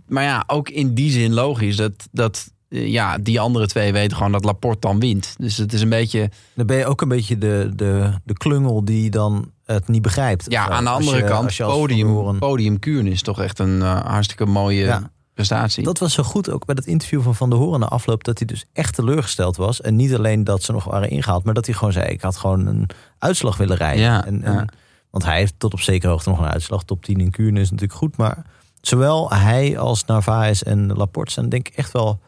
Maar ja, ook in die zin logisch. Dat, dat eh, ja, die andere twee weten gewoon dat Laporte dan wint. Dus het is een beetje... Dan ben je ook een beetje de, de, de klungel die dan het niet begrijpt. Ja, aan de andere je- kant, podium, Horen- podium Kuurne is toch echt een eh, hartstikke mooie Ja. prestatie. Dat was zo goed ook bij dat interview van Van der Hoorn na afloop... dat hij dus echt teleurgesteld was. En niet alleen dat ze nog waren ingehaald... maar dat hij gewoon zei, ik had gewoon een uitslag willen rijden. Ja, en, ja. en- want hij heeft tot op zekere hoogte nog een uitslag. Top 10 in Kuurne is natuurlijk goed. Maar zowel hij als Narvaez en Laporte zijn denk ik echt wel...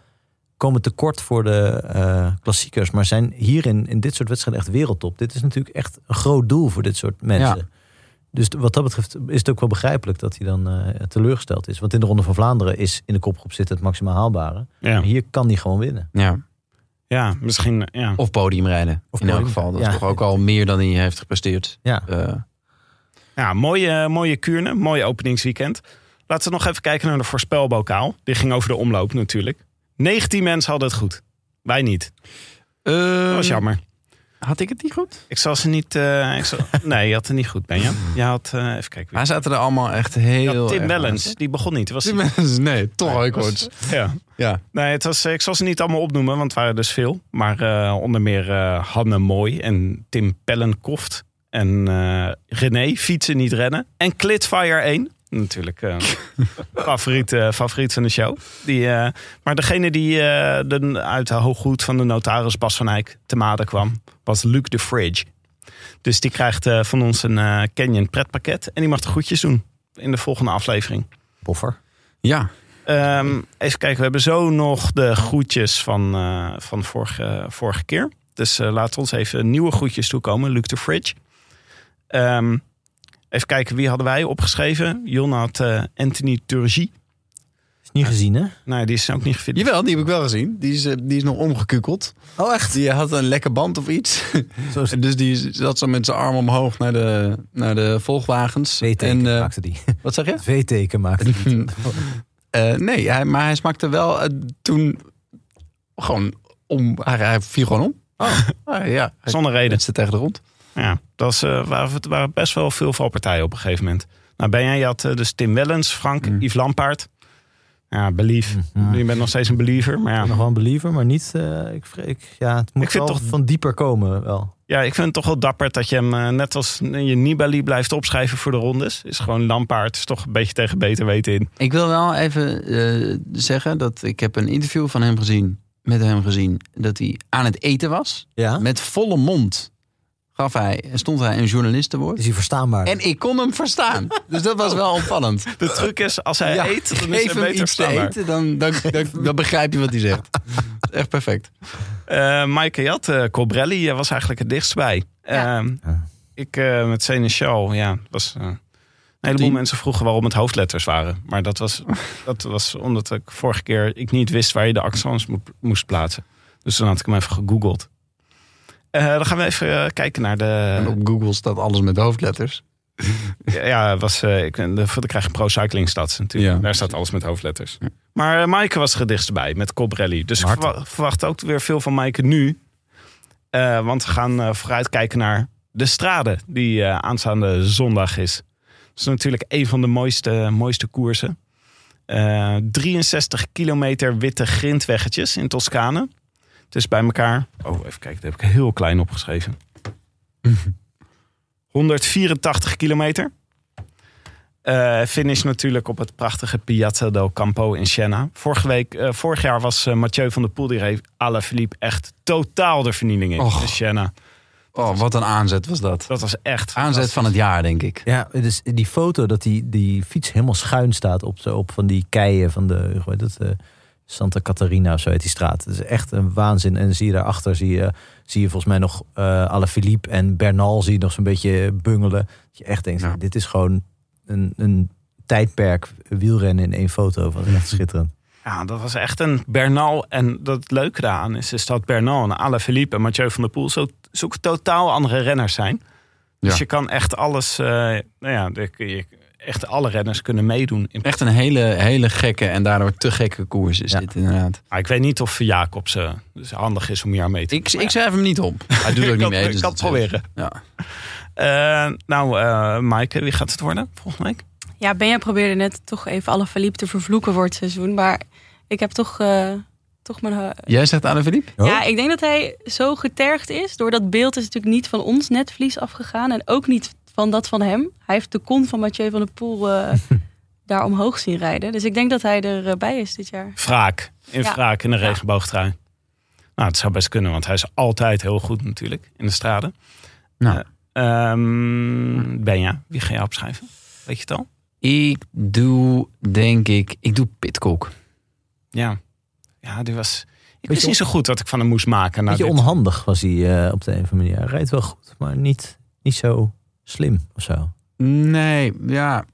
komen tekort voor de eh, klassiekers. Maar zijn hierin, in dit soort wedstrijden echt wereldtop. Dit is natuurlijk echt een groot doel voor dit soort mensen. Ja. Dus wat dat betreft is het ook wel begrijpelijk dat hij dan eh, teleurgesteld is. Want in de Ronde van Vlaanderen is in de kopgroep zitten het maximaal haalbare. Ja, hier kan hij gewoon winnen. Ja. ja misschien. Ja. Of podiumrijden. Of in elk geval. Dat Ja. is toch ook al meer dan hij heeft gepresteerd. Ja. Eh, Ja, mooie, mooie Kuurne, mooi openingsweekend. Laten we nog even kijken naar de voorspelbokaal. Die ging over de omloop natuurlijk. 19 mensen hadden het goed. Wij niet. Dat Ehm, was jammer. Had ik het niet goed? Ik zal ze niet... eh, ik zal... Nee, je had het niet goed, Benja. Je had... eh, even kijken. Hij zaten er allemaal echt heel Tim Bellens, die begon niet. Was, Tim nee, toch Nee, ook was- Ja. Ja. Nee, het was, ik zal ze niet allemaal opnoemen, want het waren dus veel. Maar eh, onder meer eh, Hanne Mooi en Tim Pellenkoft. En eh, René, fietsen niet rennen. En Clitfire 1. Natuurlijk eh favoriet, eh, favoriet van de show. Die, eh, maar degene die eh, de, uit de hooggoed van de notaris Bas van Eyck te maden kwam, was Luc de Fridge. Dus die krijgt eh, van ons een eh, Canyon pretpakket. En die mag de groetjes doen in de volgende aflevering. Poffer. Ja, Ehm, even kijken, we hebben zo nog de groetjes van, eh, van vorige, vorige keer. Dus eh laat ons even nieuwe groetjes toekomen. Luc de Fridge. Ehm, even kijken, wie hadden wij opgeschreven? Jon had eh, Anthony Turgie. Is niet gezien, hè? Nou, die is ook niet gefit. jawel, die heb ik wel gezien. Die is, eh, die is nog omgekukeld. Oh, echt? Die had een lekke band of iets. Zo is dus die zat zo met zijn arm omhoog naar de, naar de volgwagens. V-teken En, eh, maakte die. wat zeg je? V-teken maakte die. Eh, nee, hij, maar hij smaakte wel toen gewoon om. Hij, hij viel gewoon om. Ah, ja, Zonder reden. zit tegen de grond. Ja, dat was, eh, waren, het waren best wel veel valpartijen op een gegeven moment. Nou, ben jij, je had eh, dus Tim Wellens, Frank, Mm. Yves Lampaard. Ja, belief. Je bent nog steeds een believer, maar ja. Nog wel een believer, maar niet... eh, ik, ik, ja, het moet Ik vind wel toch- van dieper komen wel. Ja, ik vind het toch wel dapper dat je hem eh, net als je Nibali blijft opschrijven voor de rondes. Is gewoon Lampaard, is toch een beetje tegen beter weten in. Ik wil wel even eh, zeggen dat ik heb een interview van hem gezien, met hem gezien, dat hij aan het eten was. Ja? Met volle mond gaf hij, stond hij een journalist te woord. Is hij verstaanbaar? En ik kon hem verstaan. Dus dat was wel opvallend. De truc is, als hij Ja, eet, dan is hij hem beter iets te eten, dan, dan, dan, dan begrijp je wat hij zegt. Echt perfect. Eh Maaike Jat, eh Colbrelli eh, was eigenlijk het dichtst bij. Ja. Ehm, ik eh, met Seneschal, ja, was... eh, een heleboel mensen vroegen waarom het hoofdletters waren. Maar dat was, dat was omdat ik vorige keer ik niet wist waar je de accents mo- moest plaatsen. Dus toen had ik hem even gegoogeld. Eh, dan gaan we even eh, kijken naar En de... op Google staat alles met hoofdletters. Ja, was, eh, ik, de, dan krijg je Pro Cycling Stats natuurlijk. Ja. Daar staat alles met hoofdletters. Maar uh, Maaike was er het dichtst bij met Cobrelli. Dus ik verwacht ook weer veel van Maaike nu. Want we gaan eh, vooruit kijken naar de strade die aanstaande zondag is. Dat is natuurlijk een van de mooiste, mooiste koersen. Eh, 63 kilometer witte grindweggetjes in Toscane. Het is bij elkaar... Oh, even kijken, dat heb ik heel klein opgeschreven. 184 kilometer. Eh, finish natuurlijk op het prachtige Piazza del Campo in Siena. Vorige week, eh, vorig jaar was eh, Mathieu van der Poel, die reed Alaphilippe echt totaal de vernieling in, Och. in Siena. Oh, wat een aanzet was dat. Dat was echt Aanzet van het jaar, denk ik. Ja, dus die foto dat die, die fiets helemaal schuin staat op, op van die keien van de hoe heet dat, eh, Santa Catarina of zo heet die straat. Het is echt een waanzin. En zie je daarachter zie je, zie je volgens mij nog eh Alaphilippe en Bernal zie je nog zo'n beetje bungelen. Dat je echt denkt, Ja. dit is gewoon een, een tijdperk wielrennen in één foto. Van echt schitterend. Ja, dat was echt een Bernal. En dat leuke daaraan is, is dat Bernal en Alaphilippe en Mathieu van der Poel zo, zo totaal andere renners zijn. Dus Ja. je kan echt alles, eh, nou ja, de- je, echt alle renners kunnen meedoen. In, Echt een hele, hele gekke en daardoor te gekke koers is Ja. dit inderdaad. Maar ik weet niet of Jacobs eh, dus handig is om hier aan mee te Ik, doen. ik schrijf hem niet op. Hij doet ook Ik niet kan- mee. ik dus kan dat het proberen. Ja. Eh, nou, eh Maaike, wie gaat het worden volgende week? Ja, Benja probeerde net toch even alle verliep te vervloeken voor het seizoen. Maar ik heb toch, eh, toch mijn... eh, Jij zegt Alaphilippe? Oh? Ja, ik denk dat hij zo getergd is. Door dat beeld is natuurlijk niet van ons netvlies afgegaan. En ook niet van dat van hem. Hij heeft de kont van Mathieu van der Poel eh, daar omhoog zien rijden. Dus ik denk dat hij erbij is dit jaar. Wraak. In Ja. wraak in de Ja. regenboogtrui. Nou, het zou best kunnen, want hij is altijd heel goed natuurlijk in de straden. Nou. Ehm Benja, wie ga je opschrijven? Weet je het al? Ik doe, denk ik, ik doe Pitcock. Ja. Ja, die was... Ik wist niet zo goed wat ik van hem moest maken. Nou, beetje dit- onhandig was hij eh, op de een of andere manier. Hij rijdt wel goed, maar niet, niet zo slim of zo. Nee, ja.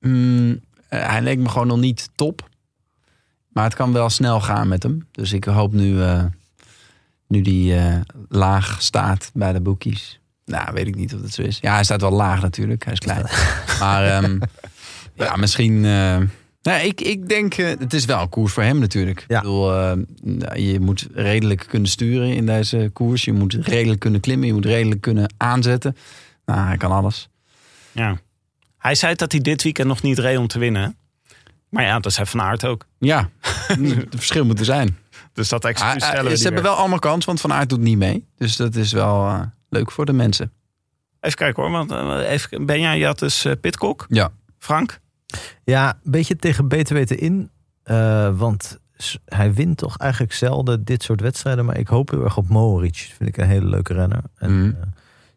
Mm, eh, hij leek me gewoon nog niet top. Maar het kan wel snel gaan met hem. Dus ik hoop nu, eh, nu die eh, laag staat bij de boekies. Nou, weet ik niet of dat zo is. Ja, hij staat wel laag natuurlijk. Hij is klein. maar ehm, ja, misschien... nou, ik, ik denk, het is wel een koers voor hem natuurlijk. Ja. Ik bedoel, je moet redelijk kunnen sturen in deze koers. Je moet redelijk kunnen klimmen. Je moet redelijk kunnen aanzetten. Nou, hij kan alles. Ja. Hij zei dat hij dit weekend nog niet reed om te winnen. Maar ja, dat is hij van aard ook. Ja, het verschil moet er zijn. Dus dat excuus Ah, stellen we ze hebben weer. wel allemaal kans, want Van Aert doet niet mee. Dus dat is wel eh, leuk voor de mensen. Even kijken hoor. Want, eh, even, Benja, je had dus eh, Pitcock. Ja. Frank? Ja, een beetje tegen beter weten in. eh, want hij wint toch eigenlijk zelden dit soort wedstrijden. Maar ik hoop heel erg op Mohoric. Vind ik een hele leuke renner. En Mhm.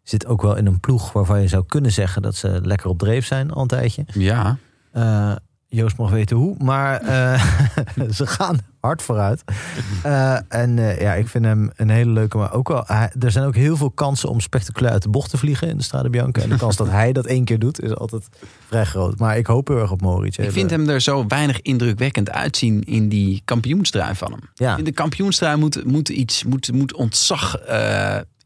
Zit ook wel in een ploeg waarvan je zou kunnen zeggen dat ze lekker op dreef zijn al een tijdje. Ja. Eh, Joost mag weten hoe, maar eh, ze gaan hard vooruit. Eh, en ja, ik vind hem een hele leuke, maar ook wel. er zijn ook heel veel kansen om spectaculair uit de bocht te vliegen in de Strade Bianca. En de kans dat hij dat één keer doet, is altijd vrij groot. Maar ik hoop heel erg op Moritz. Ik vind hem er zo weinig indrukwekkend uitzien in die kampioenstrui van hem. Ja. In de kampioenstrui moet, moet iets, moet, moet ontzag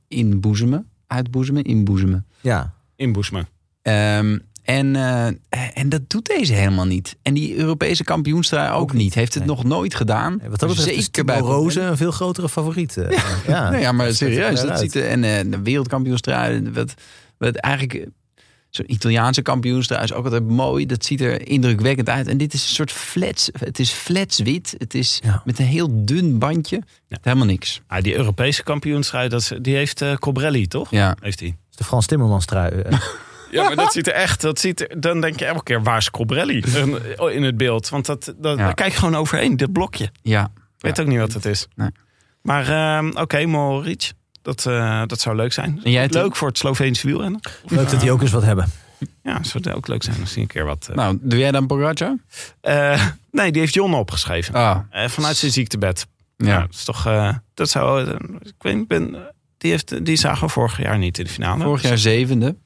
inboezemen. Uitboezemen, inboezemen. Ja, Inboesme. Ehm, en, eh, en dat doet deze helemaal niet. En die Europese kampioenstrui ook, Ook niet. niet, Heeft het nee. nog nooit gedaan. wat dat betreft is Zeker bij Timo Roze een veel grotere favoriet. eh. ja, Nee, ja, maar dat ziet er serieus. Dat ziet er, en eh, de wereldkampioenstrui, wat, wat eigenlijk zo'n Italiaanse kampioenstrui is ook altijd mooi. Dat ziet er indrukwekkend uit. En dit is een soort flats. Het is flats wit. Het is Ja. met een heel dun bandje. Helemaal niks. Ah, die Europese kampioenstrijd, dat is- die heeft eh Cobrelli, toch? Ja. Heeft hij. Dat is de Frans Timmermans trui. eh. Ja, maar dat ziet er echt, dat ziet er, dan denk je elke keer, waar is Cobrelli in- in het beeld? Want dat, dat, Ja. daar kijk je gewoon overheen, dit blokje. Ja. Ik weet Ja. ook niet wat het is. Nee. Maar ehm, oké, Mohoric, dat, eh, dat zou leuk zijn. En jij, leuk voor het Sloveense wielrennen. Leuk dat die ook eens wat hebben. Ja, zou het ook leuk zijn als hij een keer wat... eh, Nou, doe jij dan Pogacar? eh, nee, die heeft Jon opgeschreven. Ah, Eh, vanuit zijn ziektebed. ja. Ja, dat is toch, eh, dat zou, eh, ik weet niet, ben, die, heeft, die zagen we vorig jaar niet in de finale. Vorig jaar zevende.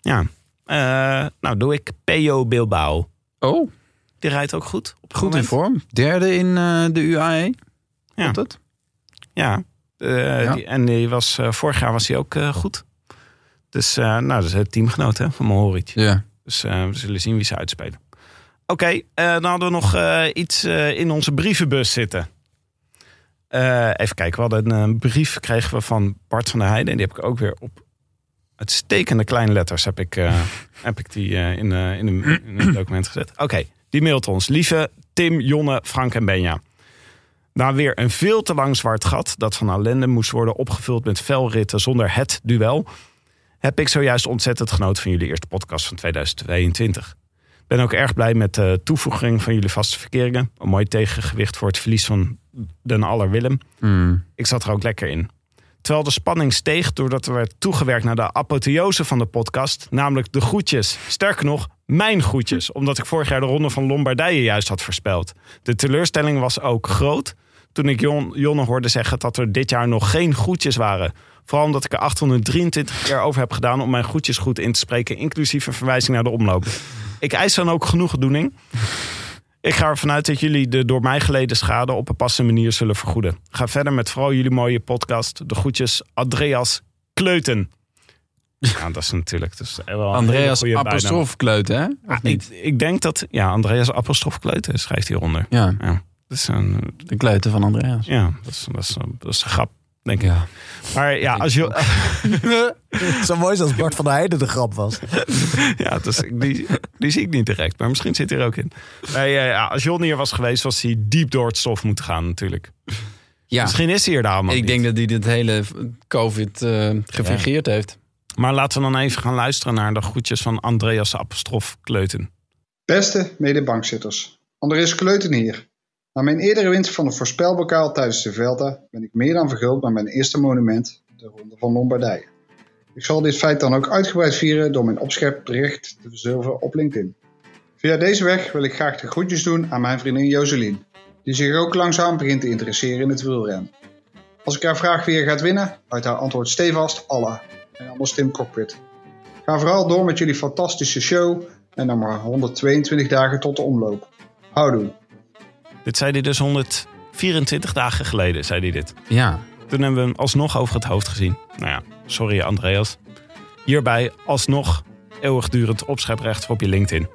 Ja. Eh, nou, doe ik Peo Bilbao. Oh, Die rijdt ook goed. Op goed in vorm. Derde in eh, de UAE. Ja. Klopt het? Ja. Eh, Ja. Die, en die was, eh, vorig jaar was hij ook eh, goed. Dus nou, dat is het teamgenoot hè, van Mohoric. Ja. Dus we zullen zien wie ze uitspelen. Oké, dan hadden we nog iets in onze brievenbus zitten. Even kijken, we hadden een brief kregen we van Bart van der Heijden. En die heb ik ook weer op uitstekende kleine letters heb ik, heb ik die in, eh, in, een, in een document gezet. Oké, die mailt ons. Lieve Tim, Jonne, Frank en Benja. Na weer een veel te lang zwart gat dat van ellende moest worden opgevuld met velritten zonder het duel, heb ik zojuist ontzettend genoten van jullie eerste podcast van 2022. Ben ook erg blij met de toevoeging van jullie vaste verkeringen. Een mooi tegengewicht voor het verlies van Den Aller Willem. Hmm. Ik zat er ook lekker in. Terwijl de spanning steeg doordat er werd toegewerkt naar de apotheose van de podcast, namelijk de groetjes. Sterker nog, mijn groetjes, omdat ik vorig jaar de ronde van Lombardije juist had voorspeld. De teleurstelling was ook groot toen ik Jon, Jonne hoorde zeggen dat er dit jaar nog geen groetjes waren. Vooral omdat ik er 823 keer over heb gedaan om mijn groetjes goed in te spreken, inclusief een verwijzing naar de omloop. Ik eis dan ook genoegdoening. Ik ga ervan uit dat jullie de door mij geleden schade op een passende manier zullen vergoeden. Ga verder met vooral jullie mooie podcast. De groetjes Andreas Kleuten. Ja, dat is natuurlijk dus Andreas apostrof Kleuten, hè? Ah, ik, ik denk dat, ja, Andreas apostrof Kleuten schrijft hieronder. Ja, is een, de Kleuten van Andreas. ja, dat is, dat is, dat is een grap, denk ik. Ja. Maar ja, als je, Zo mooi is als Bart van der Heijden de grap was. ja dus die, die zie ik niet direct, maar misschien zit hij er ook in. Nee, ja, ja, als Jon hier was geweest, was hij diep door het stof moeten gaan natuurlijk. Ja, Misschien is hij er daar allemaal ik niet. denk dat hij dit hele COVID eh gefingeerd heeft. Maar laten we dan even gaan luisteren naar de groetjes van Andreas apostrof Kleuten. Beste medebankzitters, Andreas Kleuten hier. Na mijn eerdere winst van de voorspelbokaal tijdens de Velta ben ik meer dan verguld met mijn eerste monument, de Ronde van Lombardije. Ik zal dit feit dan ook uitgebreid vieren door mijn opschepbericht te verzilveren op LinkedIn. Via deze weg wil ik graag de groetjes doen aan mijn vriendin Joselien, die zich ook langzaam begint te interesseren in het wielrennen. Als ik haar vraag wie er gaat winnen, uit haar antwoord stevast Allah en anders Tim Cockpit. Ga vooral door met jullie fantastische show en dan maar 122 dagen tot de omloop. Houdoe. Dit zei hij dus 124 dagen geleden, zei hij dit. Ja, Toen hebben we hem alsnog over het hoofd gezien. Nou ja, sorry Andreas. Hierbij alsnog eeuwigdurend opscheprecht op je LinkedIn.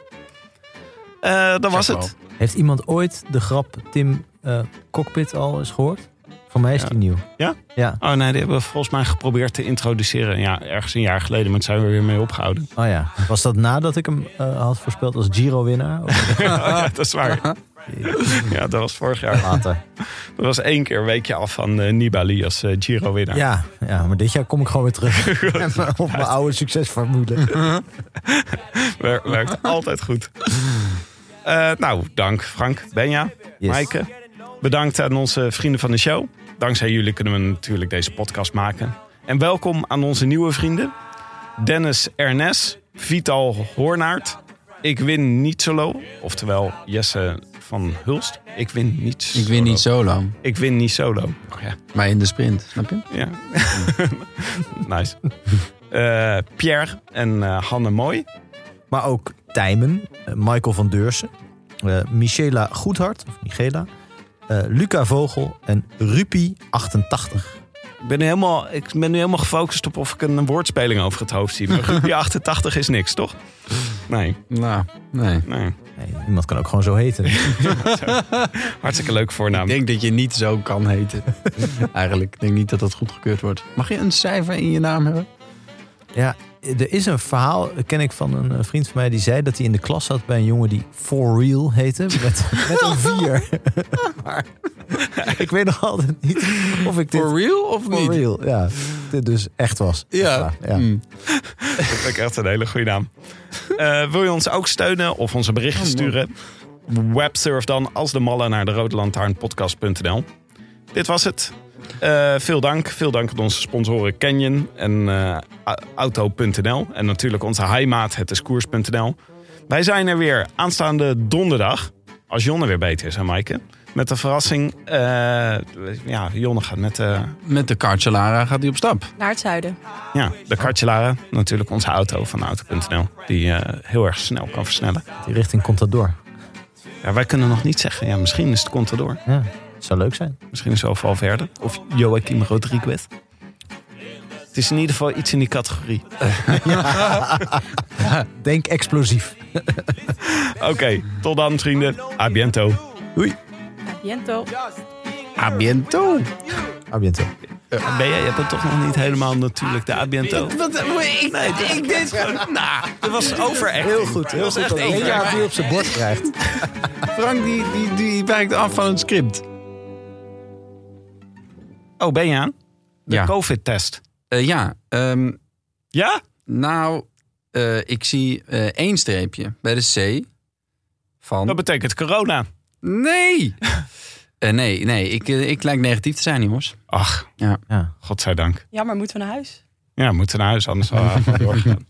Eh dat was het. Heeft iemand ooit de grap Tim eh, Cockpit al eens gehoord? Voor mij is die nieuw. Ja? Ja. Oh nee, die hebben we volgens mij geprobeerd te introduceren. Ja, ergens een jaar geleden, maar daar zijn we weer mee opgehouden. Oh ja. Was dat nadat ik hem eh, had voorspeld als Giro-winnaar? Ja, dat is waar. Ja, dat was vorig jaar. Later. Dat was één keer een weekje af van eh, Nibali als eh, Giro-winnaar. Ja, ja, maar dit jaar kom ik gewoon weer terug. op mijn oude succesformule. Wer- werkt altijd goed. Eh, nou, dank Frank, Benja, Yes. Maaike. Bedankt aan onze vrienden van de show. Dankzij jullie kunnen we natuurlijk deze podcast maken. En welkom aan onze nieuwe vrienden. Dennis Ernest, Vital Hoornaert. Ik win niet solo. Oftewel Jesse van Hulst. Ik win niet Ik win niet solo, Ik win niet solo. Ja, maar in de sprint. Snap je? ja. nice. Eh, Pierre en eh, Hanne Mooi. Maar ook Tijmen, eh, Michael van Deursen, eh, Michela Goedhart, of Michela, eh, Luca Vogel en Rupi88. Ik ben, nu helemaal, ik ben nu helemaal gefocust op of ik een woordspeling over het hoofd zie. Maar Ruby 88 is niks, toch? Nee, Nou, nee. nee. Nee, iemand kan ook gewoon zo heten. Hartstikke leuk voornaam. Ik denk dat je niet zo kan heten. Eigenlijk. Ik denk niet dat dat goedgekeurd wordt. Mag je een cijfer in je naam hebben? Ja, er is een verhaal, ken ik van een eh, vriend van mij, die zei dat hij in de klas zat bij een jongen die For Real heette, met, met een vier. maar ik weet nog altijd niet of ik dit For real of For niet? Real, ja, dit dus echt was. Ja. ja. Mm. Dat vind ik echt een hele goede naam. Eh, wil je ons ook steunen of onze berichten sturen? Websurf dan als de malle naar de rodelantaarnpodcast.nl. Dit was het. Eh, veel dank. Veel dank aan onze sponsoren Canyon en eh, A- Auto.nl. En natuurlijk onze heimaat, het is koers.nl. Wij zijn er weer aanstaande donderdag. Als Jonne weer beter is, hè Maaike? Met de verrassing. eh, ja, Jonne gaat met de, Met de Carcelara gaat hij op stap. Naar het zuiden. ja, de Cartelara. Natuurlijk onze auto van Auto.nl. Die eh, heel erg snel kan versnellen. Die richting Contador. Ja, wij kunnen nog niet zeggen. Ja, misschien is het Contador. Ja, zou leuk zijn. Misschien is het wel Valverde. Of Joaquim Rodriguez. Het is in ieder geval iets in die categorie. Denk explosief. Oké, tot dan vrienden. A biento. Doei. Biento. A biento. A biento. Ben jij, je hebt het toch nog niet helemaal natuurlijk, de A biento. Wat, ik, Nee, ik deed gewoon... Nou, dat was over echt. Heel goed, heel goed. Dat één jaar op zijn bord krijgt. Frank die, die, die wijkt af van het script. Oh, ben je aan? De Ja. COVID-test. Eh, ja, ehm, Ja? nou, eh, ik zie eh, één streepje bij de C van... Dat betekent corona. Nee! Eh, nee, nee, ik, ik lijk negatief te zijn, jongens. Ach, Ja. Ja. godzijdank. Ja, maar moeten we naar huis? Ja, we moeten naar huis, anders zal we doorgaan.